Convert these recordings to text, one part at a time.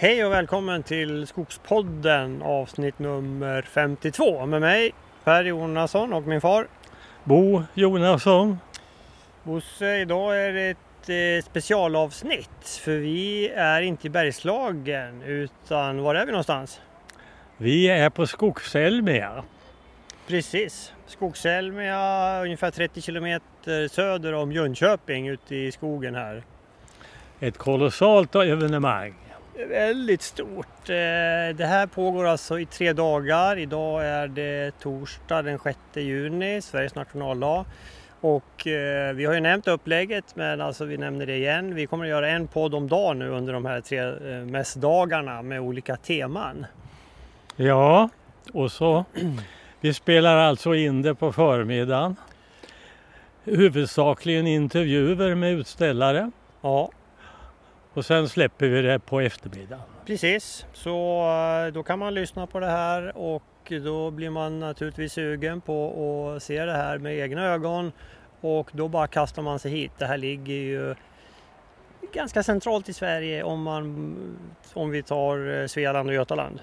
Hej och välkommen till Skogspodden avsnitt nummer 52 med mig Per Jonasson och min far. Bo Jonasson. Bosse, idag är det ett eh, specialavsnitt för vi är inte i Bergslagen utan var är vi någonstans? Vi är på Skogselmia. Precis, Skogselmia ungefär 30 kilometer söder om Jönköping ute i skogen här. Ett kolossalt evenemang. Väldigt stort. Eh, Det här pågår alltså i tre dagar. Idag är det torsdag den 6 juni, Sveriges nationaldag. Och eh, vi har ju nämnt upplägget men alltså vi nämner det igen. Vi kommer att göra en podd om dagen nu under de här tre eh, mässdagarna med olika teman. Ja, och så. Vi spelar alltså in det på förmiddagen. Huvudsakligen intervjuer med utställare Ja, och sen släpper vi det på eftermiddagen. precis. Så eh, då kan man lyssna på det här och då blir man naturligtvis sugen på att se det här med egna ögon och då bara kastar man sig hit. Det här ligger ju ganska centralt i Sverige om, man, om vi tar eh, Svealand och Götaland.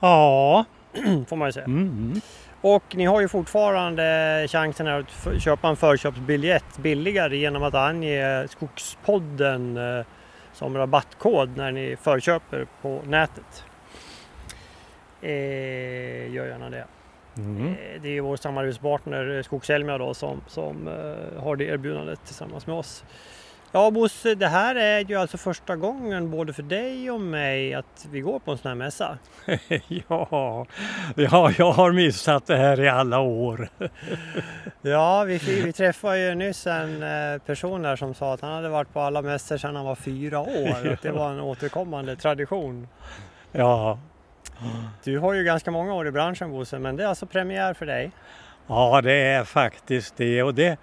Ja, Får man ju säga. mm. Och ni har ju fortfarande chansen att köpa en förköpsbiljett billigare genom att ange Skogspodden eh, som rabattkod när ni förköper på nätet. Eh, gör gärna det. Mm. Eh, Det är vår samarbetspartner eh, Skogselmia då som, som har det erbjudandet tillsammans med oss. Ja Bosse, det här är ju alltså första gången både för dig och mig att vi går på en sån här mässa. ja, ja, jag har missat det här i alla år. Ja, vi, vi träffade ju nyss en eh, person där som sa att han hade varit på alla mässor sedan han var fyra år. Att det var en återkommande tradition. Ja, Du har ju ganska många år i branschen Bosse, men det är alltså premiär för dig. Ja, det är faktiskt det. Och det,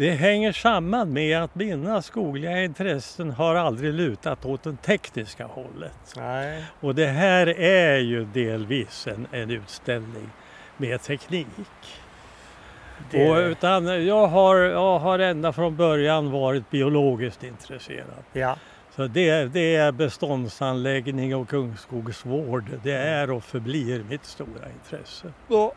det hänger samman med att mina skogliga intressen har aldrig lutat åt det tekniska hållet. Nej. Och det här är ju delvis en, en utställning med teknik. Det, Och, utan jag, har, jag har ända från början varit biologiskt intresserad. ja. Så det, det är beståndsanläggning och ungskogsvård. Det är och förblir mitt stora intresse. Och,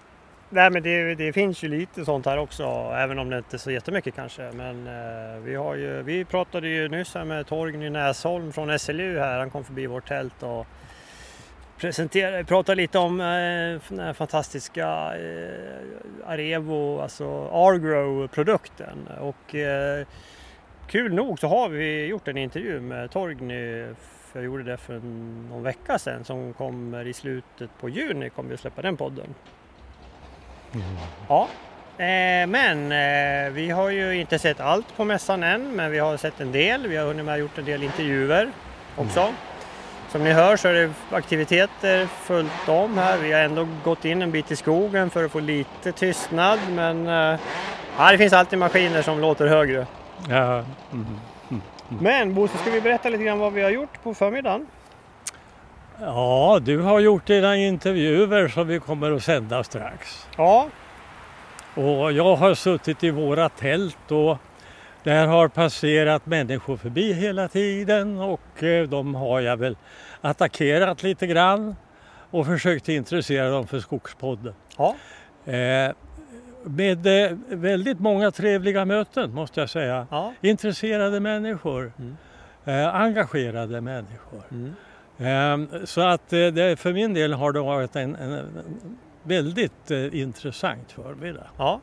nej, men det, det finns ju lite sånt här också, även om det inte är så jättemycket kanske. Men eh, vi, har ju, vi pratade ju nyss här med Torgny Näsholm från SLU här. Han kom förbi vårt tält och presenterade, pratade lite om eh, den här fantastiska eh, Arevo, alltså Argrow-produkten. Och eh, kul nog så har vi gjort en intervju med Torgny för jag gjorde det för någon vecka sedan som kommer i slutet på juni kommer vi att släppa den podden. Ja, eh, men eh, vi har ju inte sett allt på mässan än, men vi har sett en del. Vi har hunnit med gjort en del intervjuer också. Som ni hör så är det aktiviteter fullt om här. Vi har ändå gått in en bit i skogen för att få lite tystnad, men eh, ja, det finns alltid maskiner som låter högre. Ja, mm. Men Bosse, ska vi berätta lite grann vad vi har gjort på förmiddagen? Ja, du har gjort dina intervjuer som vi kommer att sända strax. Ja, Och jag har suttit i våra tält och där har passerat människor förbi hela tiden och eh, de har jag väl attackerat lite grann och försökt intressera dem för Skogspodden. ja, Eh, med eh, väldigt många trevliga möten måste jag säga. ja. Intresserade människor, Mm. eh, engagerade människor. Mm. Eh, så att eh, det, för min del har det varit en, en, väldigt eh, intressant förmiddag. Ja,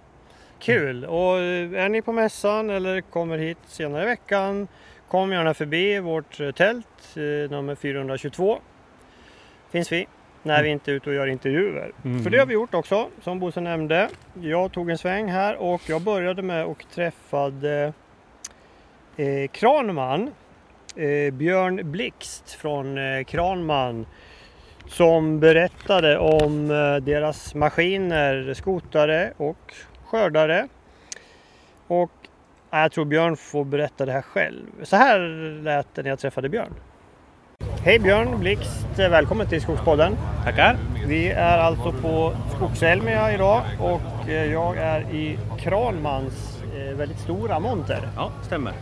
kul. Och eh, är ni på mässan eller kommer hit senare i veckan, kom gärna förbi vårt tält, nummer 422. Finns vi när vi inte är ute och gör intervjuer. Mm. För det har vi gjort också, som Bosse nämnde. Jag tog en sväng här och jag började med och träffade eh, Kranman, eh, Björn Blixt från eh, Kranman som berättade om eh, deras maskiner, skotare och skördare. Och ja, jag tror Björn får berätta det här själv. Så här lät det när jag träffade Björn. Hej Björn Blixt, välkommen till Skogspodden. Tackar. Vi är alltså på Skogselmia idag och eh, jag är i Kranmans eh, väldigt stora monter. Ja, stämmer.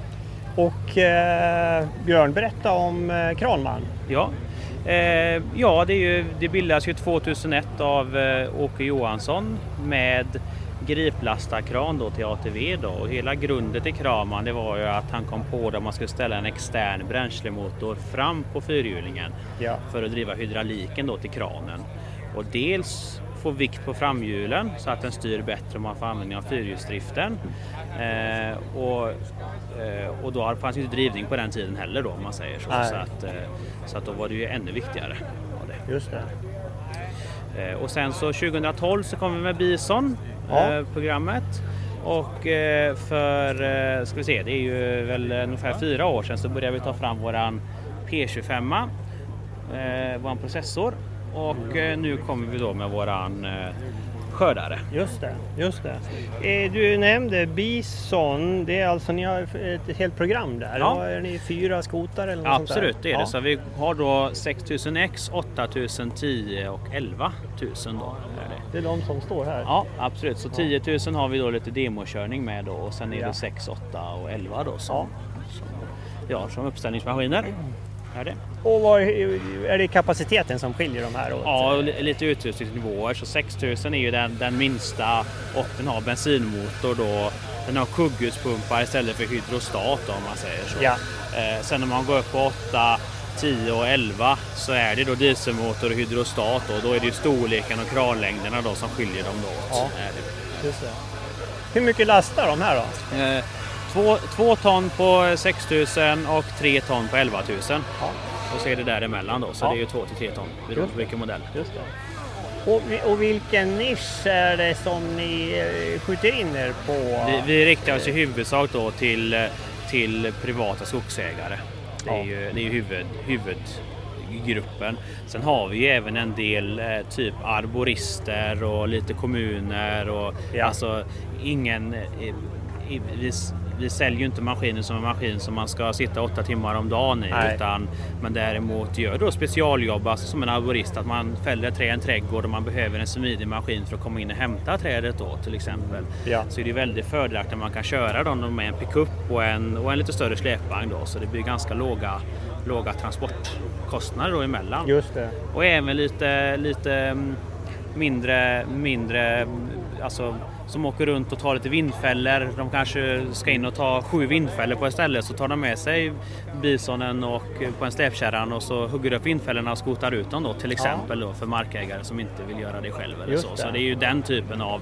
Och eh, Björn, berätta om eh, Kranman. Ja, eh, ja det, är ju, det bildas ju 2001 av eh, Åke Johansson med griplastarkran då till ATV då och hela grunden till Kraman det var ju att han kom på att man skulle ställa en extern bränslemotor fram på fyrhjulingen Ja. för att driva hydrauliken då till kranen. Och dels få vikt på framhjulen så att den styr bättre om man får användning av fyrhjulsdriften. Eh, och, eh, och då fanns ju inte drivning på den tiden heller då om man säger så. Så att, eh, så att då var det ju ännu viktigare. Det. Just det. Eh, Och sen så 2012 så kom vi med Bison Ja. eh, programmet. Och eh, för, ska vi se, det är ju väl ungefär fyra år sedan så började vi ta fram våran P25, eh, våran processor. Och eh, nu kommer vi då med våran eh, skördare. Just det, just det. Eh, Du nämnde Bison, det är alltså ni har ett helt program där. Ja. Är ni fyra skotare eller något sånt där? Absolut, det är ja. det. Så vi har då 6000X, 8010 och 11000 då. Är det. Är de som står här. Ja, absolut. Så 10 000 har vi då lite demokörning med då och sen är Ja. det 6, 8 och 11 då som, Ja. som, ja, som uppställningsmaskiner. Är det. Och vad, är det kapaciteten som skiljer de här åt? Ja, och li- lite utrustningsnivåer. Så 6000 är ju den, den minsta och den har bensinmotor då. Den har kugghjulspumpar istället för hydrostat om man säger så. Ja. Eh, sen när man går upp på 8, 10 och 11 så är det då dieselmotor och hydrostat då. Då är det ju storleken och kranlängderna då som skiljer dem åt. Ja. Det. Hur mycket lastar de här då? Eh, två, två ton på 6000 och tre ton på 11 000. Ja. Och så är det däremellan då, så Ja. det är ju två till tre ton beroende på vilken modell. Just det. Och, och vilken nisch är det som ni eh, skjuter in er på? Vi, vi riktar oss i huvudsak då till, eh, till privata skogsägare. Det är Ja. ju, det är ju huvud, huvudgruppen. Sen har vi ju även en del eh, typ arborister och lite kommuner och Ja. alltså ingen... eh, i- Vi, säljer ju inte maskinen som en maskin som man ska sitta åtta timmar om dagen i Nej. utan men däremot gör då specialjobb, alltså som en arborist, att man fäller trä i en trädgård och man behöver en smidig maskin för att komma in och hämta trädet då till exempel. Ja. Så är det väldigt fördelaktigt att man kan köra dem med en pickup och en, och en lite större släpvagn då så det blir ganska låga, låga transportkostnader då emellan. Just det. Och även lite, lite mm, mindre, mindre alltså, som åker runt och tar lite vindfällor. De kanske ska in och ta sju vindfällor på ett ställe så tar de med sig bisonen och på en släpkärran och så hugger upp vindfällorna och skotar ut dem då till exempel då, för markägare som inte vill göra det själv. Eller Just så. det. så det är ju den typen av,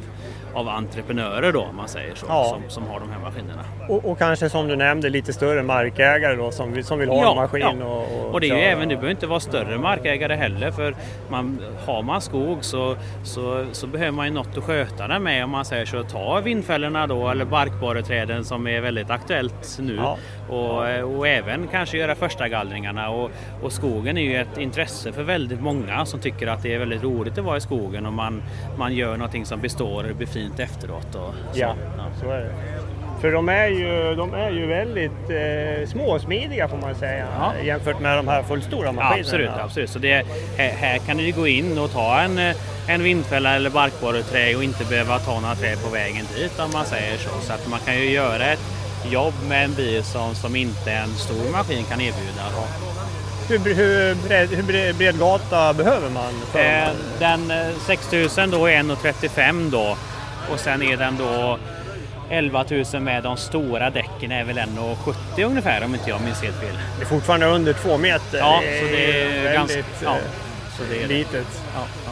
av entreprenörer då om man säger så Ja. som, som har de här maskinerna. Och, och kanske som du nämnde lite större markägare då som, som vill ha Ja, en maskin ja. och, och Och det är ju köra. även, det behöver inte vara större markägare heller för man, har man skog så, så, så behöver man ju något att sköta den med om man säger så. Ta vindfällorna då eller barkborreträden som är väldigt aktuellt nu. Ja. Och, och även kanske göra första gallringarna och, och skogen är ju ett intresse för väldigt många som tycker att det är väldigt roligt att vara i skogen och man, man gör någonting som består och blir fint efteråt. Och så. Ja, så är det. För de är ju, de är ju väldigt eh, små och smidiga får man säga Ja. jämfört med de här fullstora Ja, maskinerna. absolut, absolut. Så det, här, här kan du gå in och ta en, eh, en vindfälla eller barkborreträ och inte behöva ta några trä på vägen dit om man säger så. Så att man kan ju göra ett jobb med en bil som, som inte en stor maskin kan erbjuda. Hur, hur, bred, hur bred, gata behöver man? Eh, den eh, 6000 då är 1,35 då och sen är den då 11 000 med de stora däcken är väl 1,70 ungefär om inte jag minns helt fel. det är fortfarande under två meter. Ja, så det är väldigt, ganska... Ja, eh, så det är det. litet. Ja, ja.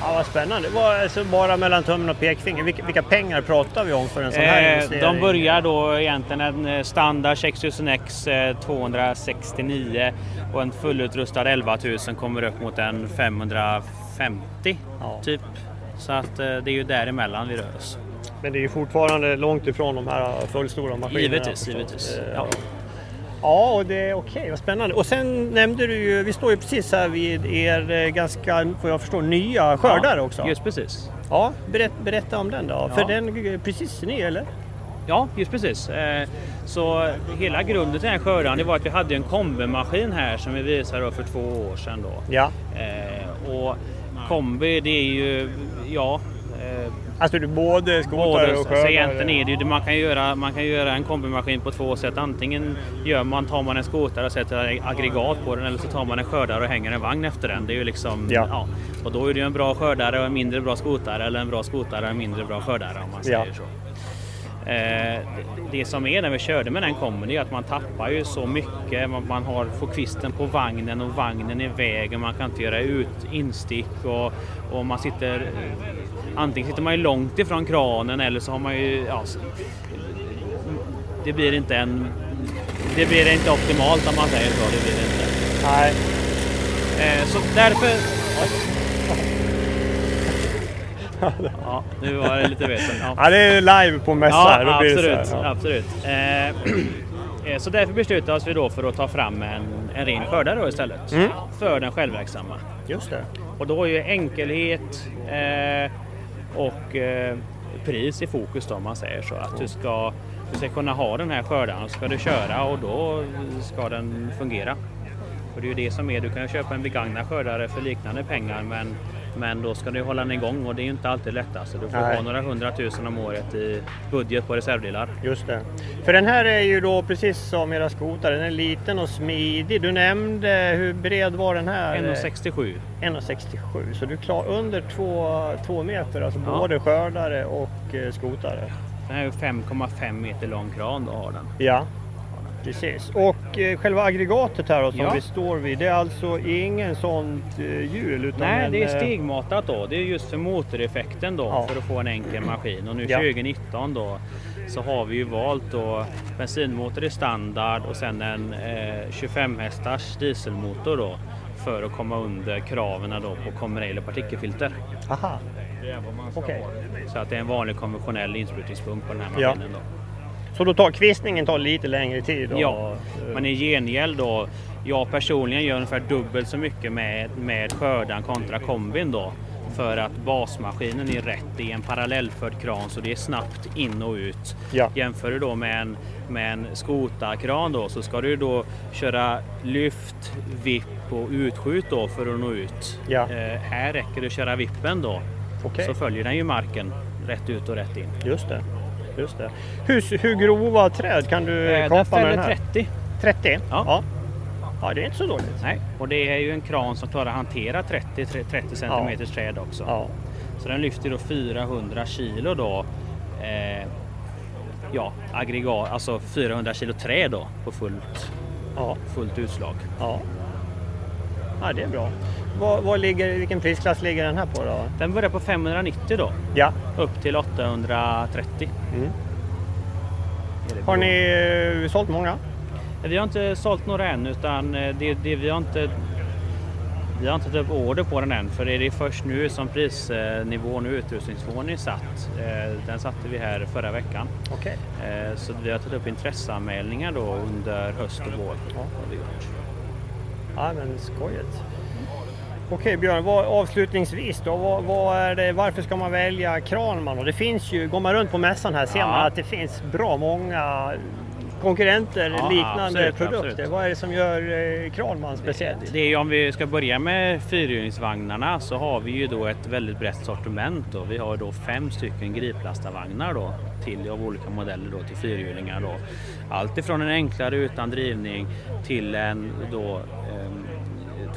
Ja, vad spännande. Vad, alltså, bara mellan tummen och pekfinger, vilka, vilka pengar pratar vi om för en sån här Eh, investering? de börjar då egentligen en eh, standard 6000X eh, 269 och en fullutrustad 11 000 kommer upp mot en 550 Ja. typ. Så att eh, det är ju däremellan vi rör oss. Men det är ju fortfarande långt ifrån de här fullstora maskinerna. Givetvis, givetvis. Eh, Ja. Ja, och det är okej, vad spännande. Och sen nämnde du ju, vi står ju precis här vid er eh, ganska, vad jag förstår, nya skördare också. Just precis. Ja, berätt, berätta om den då. Ja. För den är precis ny eller? Ja, just precis. Eh, Så hela grunden till den här skördaren det var att vi hade en kombimaskin här som vi visade för två år sedan. Då. Ja. Eh, och kombi det är ju, ja, eh, Alltså du både skotare och så skördare? egentligen är det ju, man kan göra, man kan göra en kombimaskin på två sätt. Antingen gör man, tar man en skotare och sätter aggregat på den eller så tar man en skördare och hänger en vagn efter den. Det är ju liksom, Ja. ja. Och då är det ju en bra skördare och en mindre bra skotare eller en bra skotare och en mindre bra skördare om man säger Ja. så. Eh, det som är när vi körde med den kombon är att man tappar ju så mycket. Man, har, får kvisten på vagnen och vagnen i vägen. Man kan inte göra ut instick och, och man sitter antingen sitter man ju långt ifrån kranen eller så har man ju ja, det blir inte en det blir inte optimalt om man säger så. Det blir det inte. Nej. Eh, så därför Ja, nu var det lite väsen. Ja. Ja, det är live på mässa Ja, absolut. så, här, ja. absolut. Eh, eh, så därför beslutade oss vi då för att ta fram en, en ren skördare då istället. Mm. För den självverksamma. Just det. Och då är ju enkelhet eh, och eh, pris i fokus då om man säger så. Att du ska, du ska kunna ha den här skördaren och ska du köra och då ska den fungera. Och det är ju det som är, du kan köpa en begagnad skördare för liknande pengar men, men då ska du hålla den igång och det är ju inte alltid lättast. Så du får Nej. ha några hundratusen om året i budget på reservdelar. Just det. För den här är ju då precis som era skotare, den är liten och smidig. Du nämnde hur bred var den här? 1,67. 1,67. Så du är klar under två, två meter, alltså Ja. både skördare och eh, skotare. Den är ju 5,5 meter lång kran då har den. Ja, precis. Och eh, själva aggregatet här då, som Ja. vi står vid, det är alltså ingen sånt eh, hjul? Utan Nej, en, det är eh, stegmatat då. Det är just för motoreffekten då Ja. för att få en enkel maskin. Och nu Ja. 2019 då så har vi ju valt då bensinmotor i standard och sen en eh, 25 hästars dieselmotor då för att komma under kraven då på Comrail och partikelfilter. Aha, okej. Så att det är en vanlig konventionell insprutningspump på den här Ja. maskinen då. Så då tar kvistningen tar lite längre tid? Och, Ja, men i gengäld då, jag personligen gör ungefär dubbelt så mycket med, med skördan kontra kombin då. För att basmaskinen är rätt, det är en parallellförd kran så det är snabbt in och ut. Ja. Jämför du då med en, med en skotarkran då så ska du då köra lyft, vipp och utskjut då för att nå ut. Ja. Eh, här räcker det att köra vippen då. Okej. Så följer den ju marken rätt ut och rätt in. Just det. Just det. Hur, hur grova träd kan du Eh, kapa med den här? 30. 30? Ja. ja. Ja, det är inte så dåligt. Nej, och det är ju en kran som klarar att hantera 30, 30 cm träd också. Ja. Så den lyfter då 400 kilo då. Eh, ja, aggregat, alltså 400 kilo trä då på fullt, Ja. fullt utslag. Ja. ja, det är bra. Vad, vad ligger, vilken prisklass ligger den här på då? Den börjar på 590 då, Ja. upp till 830. Mm. Har ni eh, sålt många? Vi har inte sålt några än utan eh, det, det, vi har inte vi har inte tagit upp order på den än för det är först nu som prisnivån och utrustningsnivån är satt. Eh, Den satte vi här förra veckan. Eh, Så vi har tagit upp intresseanmälningar då under höst och vår. Ja. Har vi gjort. Ja, men skojigt. Okej Björn, vad, avslutningsvis då, vad, vad är det, varför ska man välja Kranman? då? Det finns ju, går man runt på mässan här ser Ja. man att det finns bra många konkurrenter, Ja, liknande absolut, produkter. absolut. Vad är det som gör eh, Kranman speciellt? Det är ju om vi ska börja med fyrhjulsvagnarna så har vi ju då ett väldigt brett sortiment. Då. Vi har då fem stycken griplastarvagnar då till av olika modeller då till fyrhjulingar då. Allt ifrån en enklare utan drivning till en då ehm,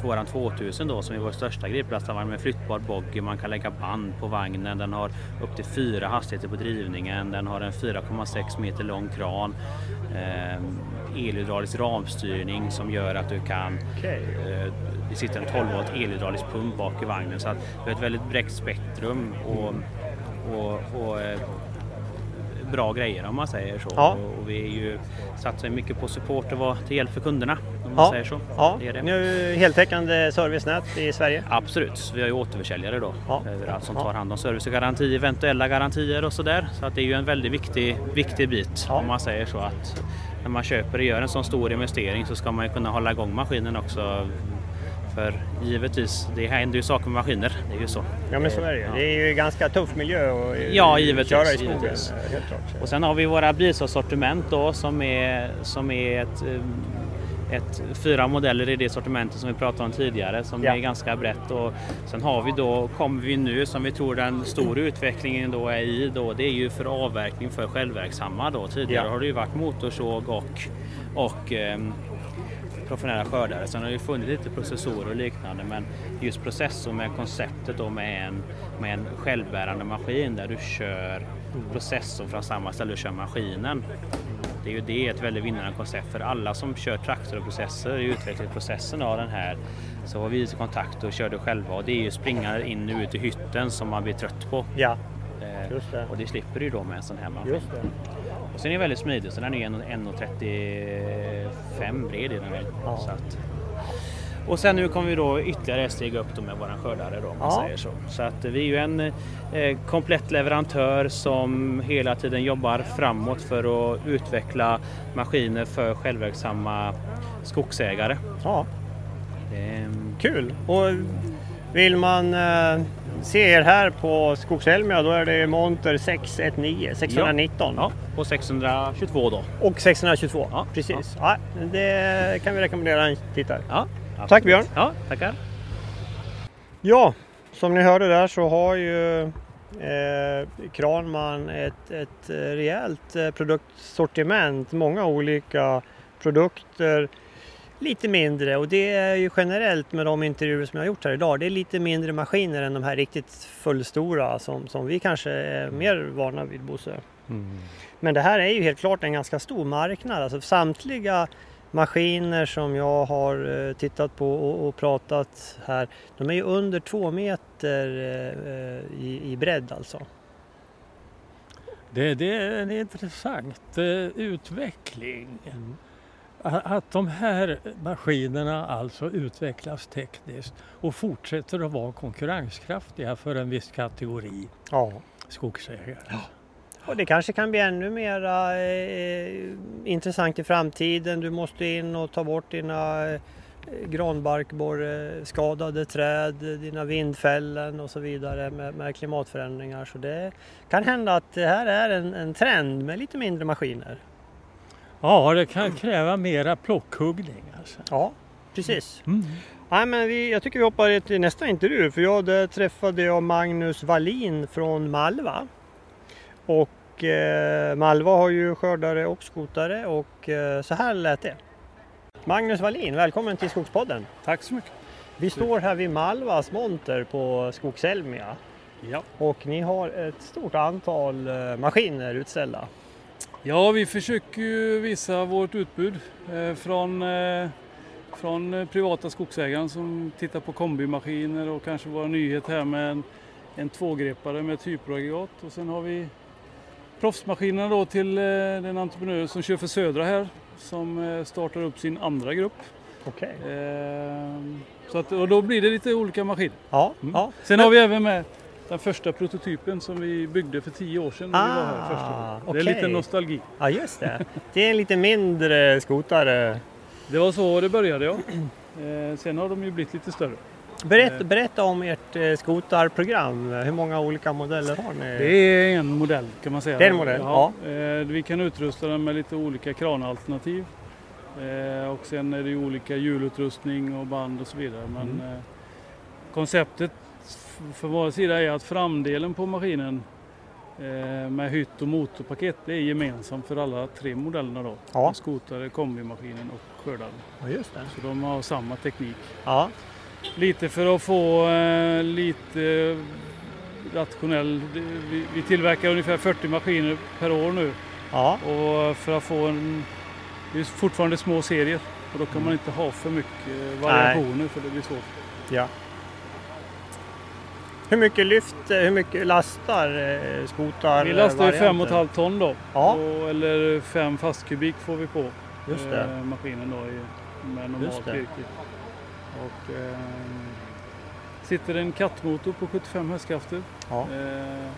våran 2000 då som är vår största griplastarvagn med flyttbar boggy. Man kan lägga band på vagnen. Den har upp till fyra hastigheter på drivningen. Den har en 4,6 meter lång kran. Ehm, elhydraulisk ramstyrning som gör att du kan. Eh, Det sitter en 12 volt elhydraulisk pump bak i vagnen så att vi har ett väldigt brett spektrum och, och, och eh, bra grejer om man säger så. Ja. Och, och vi är ju, satsar mycket på support och vara till hjälp för kunderna om Ja, säger så. ja. Det är det. nu heltäckande servicenät i Sverige. Absolut, vi har ju återförsäljare då Ja. överallt som Ja. tar hand om service och garanti, eventuella garantier och sådär. Så att det är ju en väldigt viktig, viktig bit Ja. om man säger så att när man köper och gör en sån stor investering så ska man ju kunna hålla igång maskinen också. För givetvis, det händer ju saker med maskiner, det är ju så. Ja men så är det ju. Ja. Det är ju ganska tuff miljö att eh, Ja, givetvis, köra i skogen. givetvis. eh, Helt klart. Och sen har vi våra bilsortiment då som är, som är ett, ett, fyra modeller i det sortimentet som vi pratade om tidigare som Ja. är ganska brett. Och sen har vi då, kommer vi nu som vi tror den stora utvecklingen då är i då, det är ju för avverkning för självverksamma då. Tidigare Ja. har det ju varit motorsåg och, och ehm, professionella skördare. Sen har det ju funnits lite processorer och liknande men just processor med konceptet då med en, med en självbärande maskin där du kör processorn från samma ställe du kör maskinen. Det är ju det ett väldigt vinnande koncept för alla som kör traktor och processer i utvecklingsprocessen av den här så har vi kontakt och kör det själva och det är ju springa in och ut i hytten som man blir trött på. Ja, Eh, just det. Och det slipper du då med en sån här maskin. Och sen är den väldigt smidig så den är 1,35 bred i den väl. Ja. Så att, och sen nu kommer vi då ytterligare ett steg upp då med våran skördare då om man Ja. säger så. Så att vi är ju en eh, komplett leverantör som hela tiden jobbar framåt för att utveckla maskiner för självverksamma skogsägare. Ja, Ehm, kul! Och vill man eh, se er här på Skogselmia då är det monter 619, 619 ja, och 622 då. och 622. Ja, Precis. Ja. det kan vi rekommendera en tittare. Ja, Tack Björn! Ja, tackar. Ja, som ni hörde där så har ju eh, Kranman ett, ett eh, rejält eh, produktsortiment. Många olika produkter. Lite mindre och det är ju generellt med de intervjuer som jag har gjort här idag. Det är lite mindre maskiner än de här riktigt fullstora som, som vi kanske är mer vana vid Bosse. Men det här är ju helt klart en ganska stor marknad. Alltså samtliga maskiner som jag har eh, tittat på och, pratat här, de är ju under två meter eh, i, i bredd alltså. Det, det är en intressant eh, utveckling. A- Att de här maskinerna alltså utvecklas tekniskt och fortsätter att vara konkurrenskraftiga för en viss kategori Ja. skogsägare. Och det kanske kan bli ännu mer eh, intressant i framtiden. Du måste in och ta bort dina eh, granbarkborreskadade träd, dina vindfällen och så vidare med, med klimatförändringar. Så det kan hända att det här är en, en trend med lite mindre maskiner. Ja, det kan kräva mera plockhuggning. Alltså. Ja, precis. Mm. Nej, men vi, jag tycker vi hoppar till nästa intervju för jag där träffade jag Magnus Wallin från Malva. Och eh, Malva har ju skördare och skotare och eh, så här lät det. Magnus Wallin, välkommen till Skogspodden. Tack så mycket. Vi står här vid Malvas monter på Skogselmia Ja. och ni har ett stort antal eh, maskiner utställda. ja, vi försöker ju visa vårt utbud eh, från, eh, från privata skogsägare som tittar på kombimaskiner och kanske vår nyhet här med en, en tvågrepare med typraggregat. Och sen har vi proffsmaskinerna då till eh, den entreprenör som kör för Södra här som eh, startar upp sin andra grupp. Okej. Eh, så att, och då blir det lite olika maskiner. Ja, Mm. ja. Sen har vi även med den första prototypen som vi byggde för tio år sedan när vi var här första Ah, gången. Det är lite nostalgi. ja, just det. Det är en lite mindre skotare. Det var så det började ja. Eh, sen har de ju blivit lite större. Berätta, berätta om ert eh, skotarprogram. Hur många olika modeller har ni? Det är en modell kan man säga. Det är en modell, Eh, vi kan utrusta den med lite olika kranalternativ. Eh, och sen är det olika hjulutrustning och band och så vidare. Men Mm. konceptet för vår sida är att framdelen på maskinen med hytt och motorpaket det är gemensamt för alla tre modellerna då. Ja. Skotare, kombimaskinen och skördaren. Ja. Så de har samma teknik. Ja, Lite för att få eh, lite rationell... Vi, vi tillverkar ungefär 40 maskiner per år nu ja, och för att få en... Det är fortfarande små serier och då kan man inte ha för mycket variationer för det blir svårt. ja. Hur mycket lyft, eh, hur mycket lastar eh, skotar? Vi lastar ju varianter? 5,5 ton då. Ja. Och, eller 5 fastkubik får vi på eh, maskinen då i, med normalt virke. Och, eh, sitter en kattmotor på 75 hästkrafter. Ja. Eh,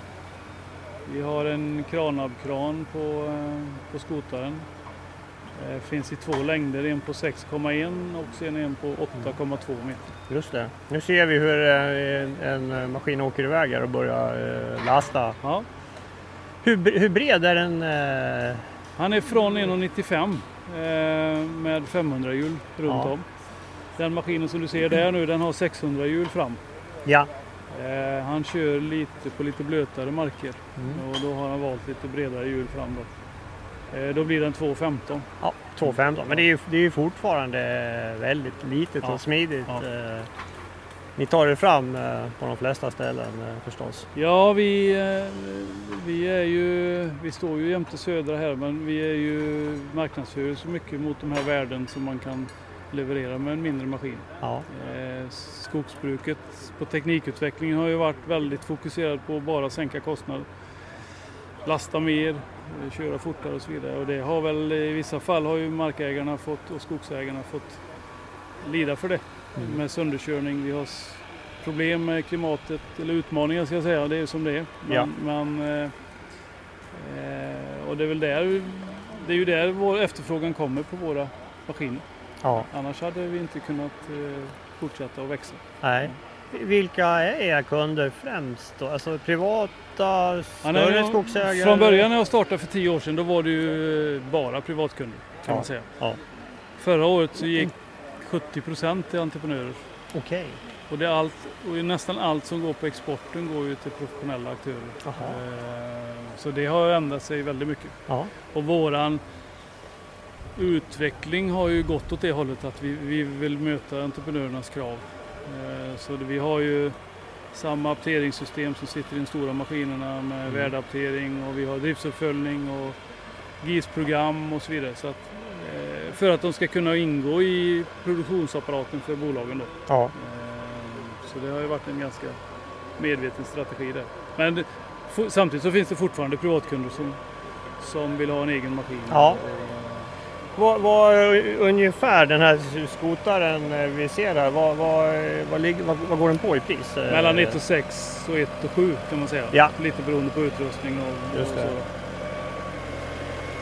vi har en kranabkran på, eh, på skotaren. Eh, finns i två längder, en på 6,1 och sen en på 8,2 meter. Just det. Nu ser vi hur eh, en eh, maskin åker iväg här och börjar eh, lasta. Ja, Hur, hur bred är den? eh, han är från 1,95 eh, med 500 hjul runt Ja. om. Den maskinen som du ser där nu den har 600 hjul fram. Ja. Eh, han kör lite på lite blötare marker Mm. och då har han valt lite bredare hjul fram då. Eh, då blir den 2,15. Ja, 2,15. Men det är ju, det är ju fortfarande väldigt litet Ja. och smidigt. Ja. Eh, Ni tar er fram på de flesta ställen förstås. Ja, vi, vi är ju, vi står ju jämte Södra här men vi är ju marknadsför så mycket mot de här värden som man kan leverera med en mindre maskin. Ja. Eh, Skogsbruket på teknikutvecklingen har ju varit väldigt fokuserad på att bara sänka kostnader. Lasta mer, eh, köra fortare och så vidare. Och det har väl i vissa fall har ju markägarna fått och skogsägarna fått lida för det. Mm. Med sönderkörning. Vi har problem med klimatet, eller utmaningar ska jag säga. Det är som det är. Men, Ja. men, eh, eh, och det är väl där, det är ju där vår efterfrågan kommer på våra maskiner. Ja. Annars hade vi inte kunnat eh, fortsätta att växa. Nej. Vilka är era kunder främst då? Alltså privata, Ja, större jag- skogsägare? Från början när jag startade för tio år sedan då var det ju bara privatkunder kan Ja, man säga. ja. Förra året så gick 70 procent till entreprenörer. Okej. Och, det är allt, och nästan allt som går på exporten går ju till professionella aktörer. Jaha. Eh, Så det har ändrat sig väldigt mycket. Ja. Och våran utveckling har ju gått åt det hållet att vi, vi vill möta entreprenörernas krav. Eh, Så vi har ju samma apteringssystem som sitter i de stora maskinerna med Mm. värdeaptering och vi har driftsuppföljning och GIS-program och så vidare. Så att, eh, för att de ska kunna ingå i produktionsapparaten för bolagen. Då. Ja. Eh, Så det har ju varit en ganska medveten strategi där. Men samtidigt så finns det fortfarande privatkunder som, som vill ha en egen maskin. Ja. Och, Vad, vad ungefär den här skotaren eh, vi ser här, vad, vad, vad, ligger, vad, vad går den på i pris? Eh, mellan 1 och 6 och 1 och 7 kan man säga. Ja. Lite beroende på utrustning och, och det. så.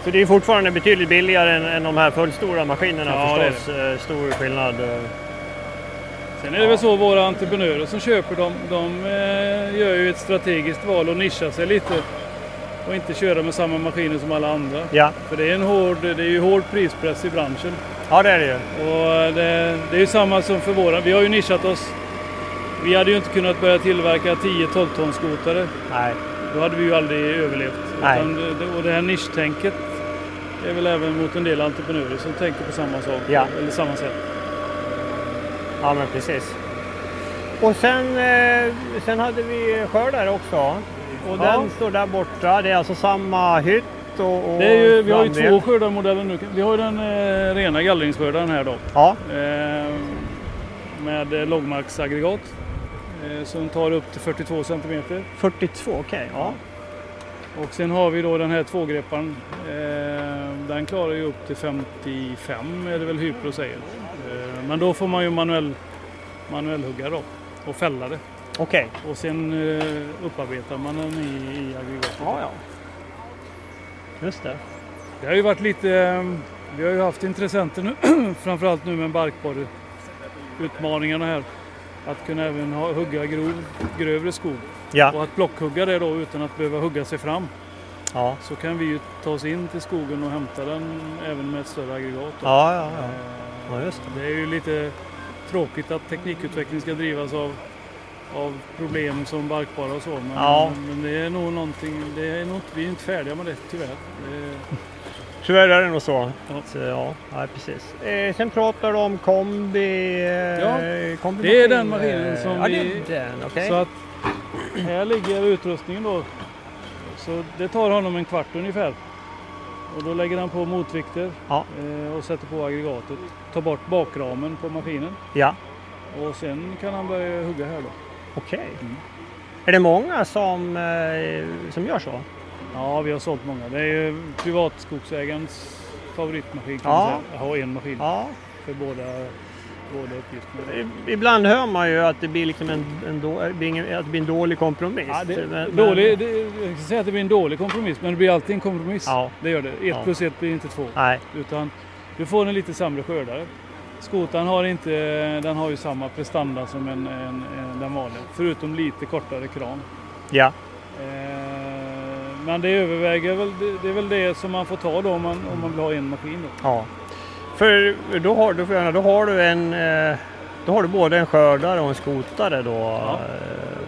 Så det är fortfarande betydligt billigare än, än de här fullstora maskinerna Ja, det är förstås. Eh, Stor skillnad. Sen är det väl så våra entreprenörer som köper dem, de gör ju ett strategiskt val och nischar sig lite och inte köra med samma maskiner som alla andra. Ja. För det är en hård, det är ju hård prispress i branschen. ja, det är det ju. Och det, det är ju samma som för våra. Vi har ju nischat oss. Vi hade ju inte kunnat börja tillverka 10-12 tons skotare. Nej. Då hade vi ju aldrig överlevt. Nej. Utan och det här nischtänket är väl även mot en del entreprenörer som tänker på samma sak. Ja. Eller samma sätt. Ja, men precis. Och sen, eh, sen hade vi skördare också. Och Ja. den står där borta. Det är alltså samma hytt och, och Det är ju, vi har ju framdel. två skördarmodeller nu. Vi har ju den eh, rena gallringsskördaren här då. Ja, Eh, med eh, lågmarksaggregat. Eh, som tar upp till 42 centimeter. 42, okej. Ja. Och sen har vi då den här tvågrepparen. Eh, den klarar ju upp till 55 är det väl Hypro säger. Eh, men då får man ju manuell, manuellhugga då och fälla det. Okej. Och sen eh, upparbetar man den i, i aggregatet. Ja, ja. Just det. Det har ju varit lite, eh, vi har ju haft intressenter nu, framförallt nu med barkborre utmaningarna här. Att kunna även ha, hugga grov, grövre skog Ja. och att blockhugga det då utan att behöva hugga sig fram. Ja. Så kan vi ju ta oss in till skogen och hämta den även med ett större aggregat. då. Ja, ja, ja. Eh, ja just det. Det är ju lite tråkigt att teknikutveckling ska drivas av, av problem som barkborrar och så. Men, Ja. men det är nog någonting, det är nog, vi är inte färdiga med det tyvärr. Det, Tyvärr är det nog så. Ja. Eh, ja, ja, precis. Eh, sen pratar du om kombi... Eh, Ja, kombi det är den maskinen som ja, vi- den. Okej. Så att här ligger utrustningen då. Så det tar honom en kvart ungefär. Och då lägger han på motvikter Ja. eh, och sätter på aggregatet. Tar bort bakramen på maskinen. Ja, Och sen kan han börja hugga här då. Okej. Mm. Är det många som, eh, som gör så? Ja, vi har sålt många. Det är ju privatskogsägarens favoritmaskin kan Ja. man säga. Har en maskin Ja. för båda, båda uppgifterna. Ibland hör man ju att det blir, liksom en, en, då, ingen- att det blir en dålig kompromiss. Ja, det, Men- dålig, det, jag ska säga att det blir en dålig kompromiss, men det blir alltid en kompromiss. Ja. Det gör det. Ett plus ett blir inte två. Nej. Utan du får en lite sämre skördare. Skotan har, inte, den har ju samma prestanda som en, en, en, den vanliga, förutom lite kortare kran. Ja. Eh, men det överväger väl, det, det är väl det som man får ta då om man, om man vill ha en maskin. Då. Ja. För då har, jag- då har du en eh, då har du både en skördare och en skotare då. Ja. Eh,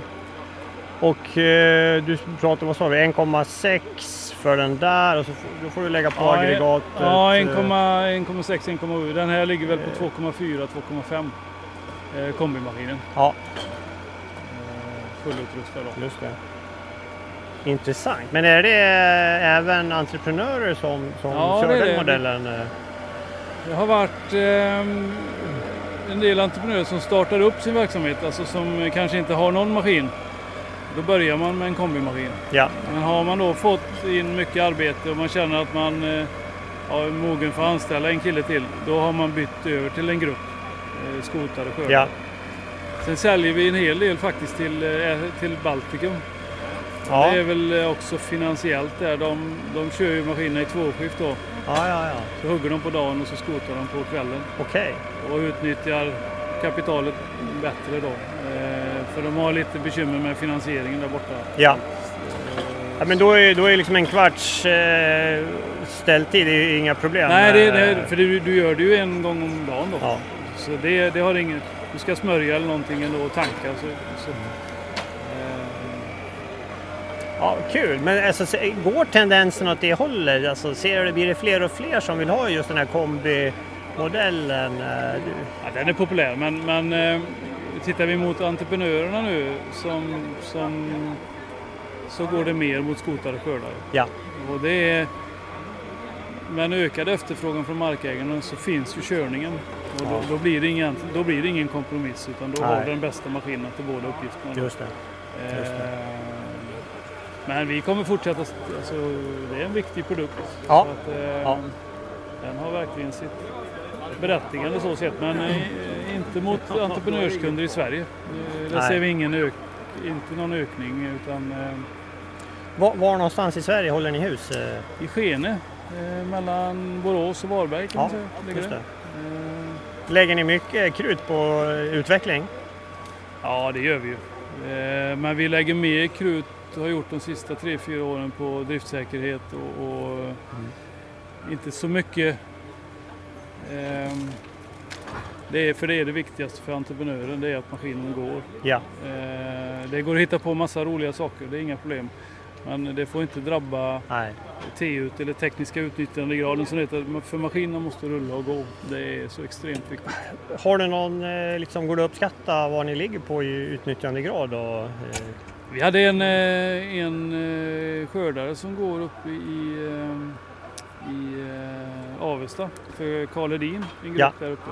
Och eh, du pratade, vad sa vi, 1,6 för den där och så då får du lägga på Ja, aggregatet. Ja, eh, 1,6, 1,7. Den här ligger väl på 2,4, 2,5. Eh, kombimaskinen. Ja, Eh, fullutrustad då. just det. Intressant. Men är det eh, även entreprenörer som, som Ja, kör den det. modellen? eh? Det har varit ehm, en del entreprenörer som startar upp sin verksamhet, alltså som kanske inte har någon maskin. Då börjar man med en kombimaskin. Ja, Men har man då fått in mycket arbete och man känner att man eh, ja, är mogen för att anställa en kille till, då har man bytt över till en grupp eh, skotare och skördare. ja, Sen säljer vi en hel del faktiskt till, eh, till Baltikum. ja. Det är väl också finansiellt där. De, de kör ju maskinerna i tvåskift då. ja, ja, ja. Så hugger de på dagen och så skotar de på kvällen. okej. och utnyttjar kapitalet bättre då. För de har lite bekymmer med finansieringen där borta. Ja. Eh, Ja, men då är, då är liksom en kvarts eh, ställtid är inga problem. Nej, det, Eh, det, för du, du gör det ju en gång om dagen då. Ja. Så det, det har inget... Du ska smörja eller någonting ändå och tanka. Så, så, eh, Ja, kul, men alltså, går tendensen åt det hållet? Alltså, ser du, blir det fler och fler som vill ha just den här kombimodellen? Ja, den är populär men, men tittar vi mot entreprenörerna nu som, som, så går det mer mot skotare skördare. Ja, Och det är, med en ökad efterfrågan från markägarna så finns ju körningen. Och då, då, blir det ingen, då blir ingen kompromiss utan då Nej. har du den bästa maskinen till båda uppgifterna. just det. just det. Eh, Men vi kommer fortsätta, alltså, det är en viktig produkt. Ja. Att, eh, Ja. Den har verkligen sitt berättigande så sett men eh, inte mot entreprenörskunder i Sverige. Eh, Där Nej. ser vi ingen ök, inte någon ökning utan eh, Var, var någonstans i Sverige håller ni hus? I Skene mellan Borås och Varberg kan Ja, man säga. ligger just det. Lägger ni mycket krut på utveckling? Ja, det gör vi ju. Men vi lägger mer krut har gjort de sista tre fyra åren på driftsäkerhet och, och Mm. inte så mycket. Ehm, Det är, för det är det viktigaste för entreprenören, det är att maskinen går. Ja, Eh, Det går att hitta på massa roliga saker, det är inga problem. Men det får inte drabba nej. TUT eller tekniska utnyttjandegraden som heter. För maskinen måste rulla och gå. Det är så extremt viktigt. Har du någon, eh, liksom, går det att uppskatta vad ni ligger på i utnyttjandegrad? Och, eh, Vi hade en, eh, en eh, skördare som går upp i, eh, i eh, Avesta för Karl Hedin, en grupp Ja. där uppe.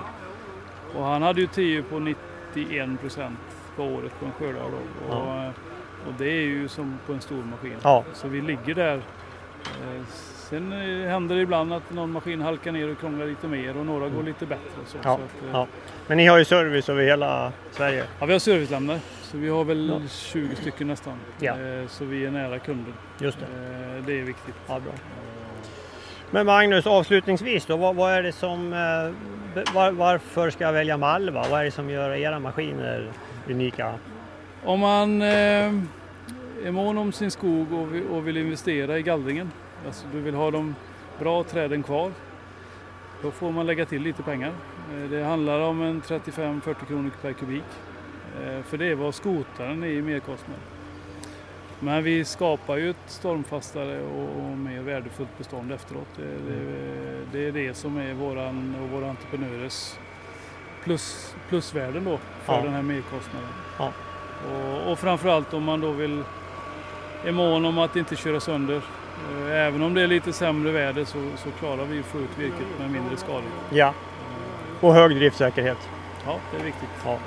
Och han hade ju 10 på 91 procent på året på en skördare. Och, Ja. eh, och det är ju som på en stor maskin. ja, Så vi ligger där. Eh, Sen eh, händer det ibland att någon maskin halkar ner och krånglar lite mer och några går lite bättre. Så, Ja, så att. Men ni har ju service över hela Sverige? Ja, vi har servicelämnare. Så vi har väl Ja. 20 stycken nästan. Så vi är nära kunden. Just det. Det är viktigt. Ja, bra. Men Magnus, avslutningsvis då, vad, vad är det som, eh, var, varför ska jag välja Malva? Vad är det som gör era maskiner unika? Om man eh, är mån om sin skog och vill, och vill investera i gallringen, alltså du vill ha de bra träden kvar, då får man lägga till lite pengar. Eh, Det handlar om en 35-40 kronor per kubik. Eh, För det är vad skotaren är i merkostnad. Men vi skapar ju ett stormfastare och mer värdefullt bestånd efteråt. Det, det, det är det som är våran och våra entreprenörers plus, plusvärden då för Ja. den här merkostnaden. Ja. Och, och framförallt om man då vill är mån om att inte köra sönder. Eh, Även om det är lite sämre väder så, så klarar vi att få ut virket med mindre skador. Ja, och hög driftsäkerhet. Ja, det är viktigt. Ja.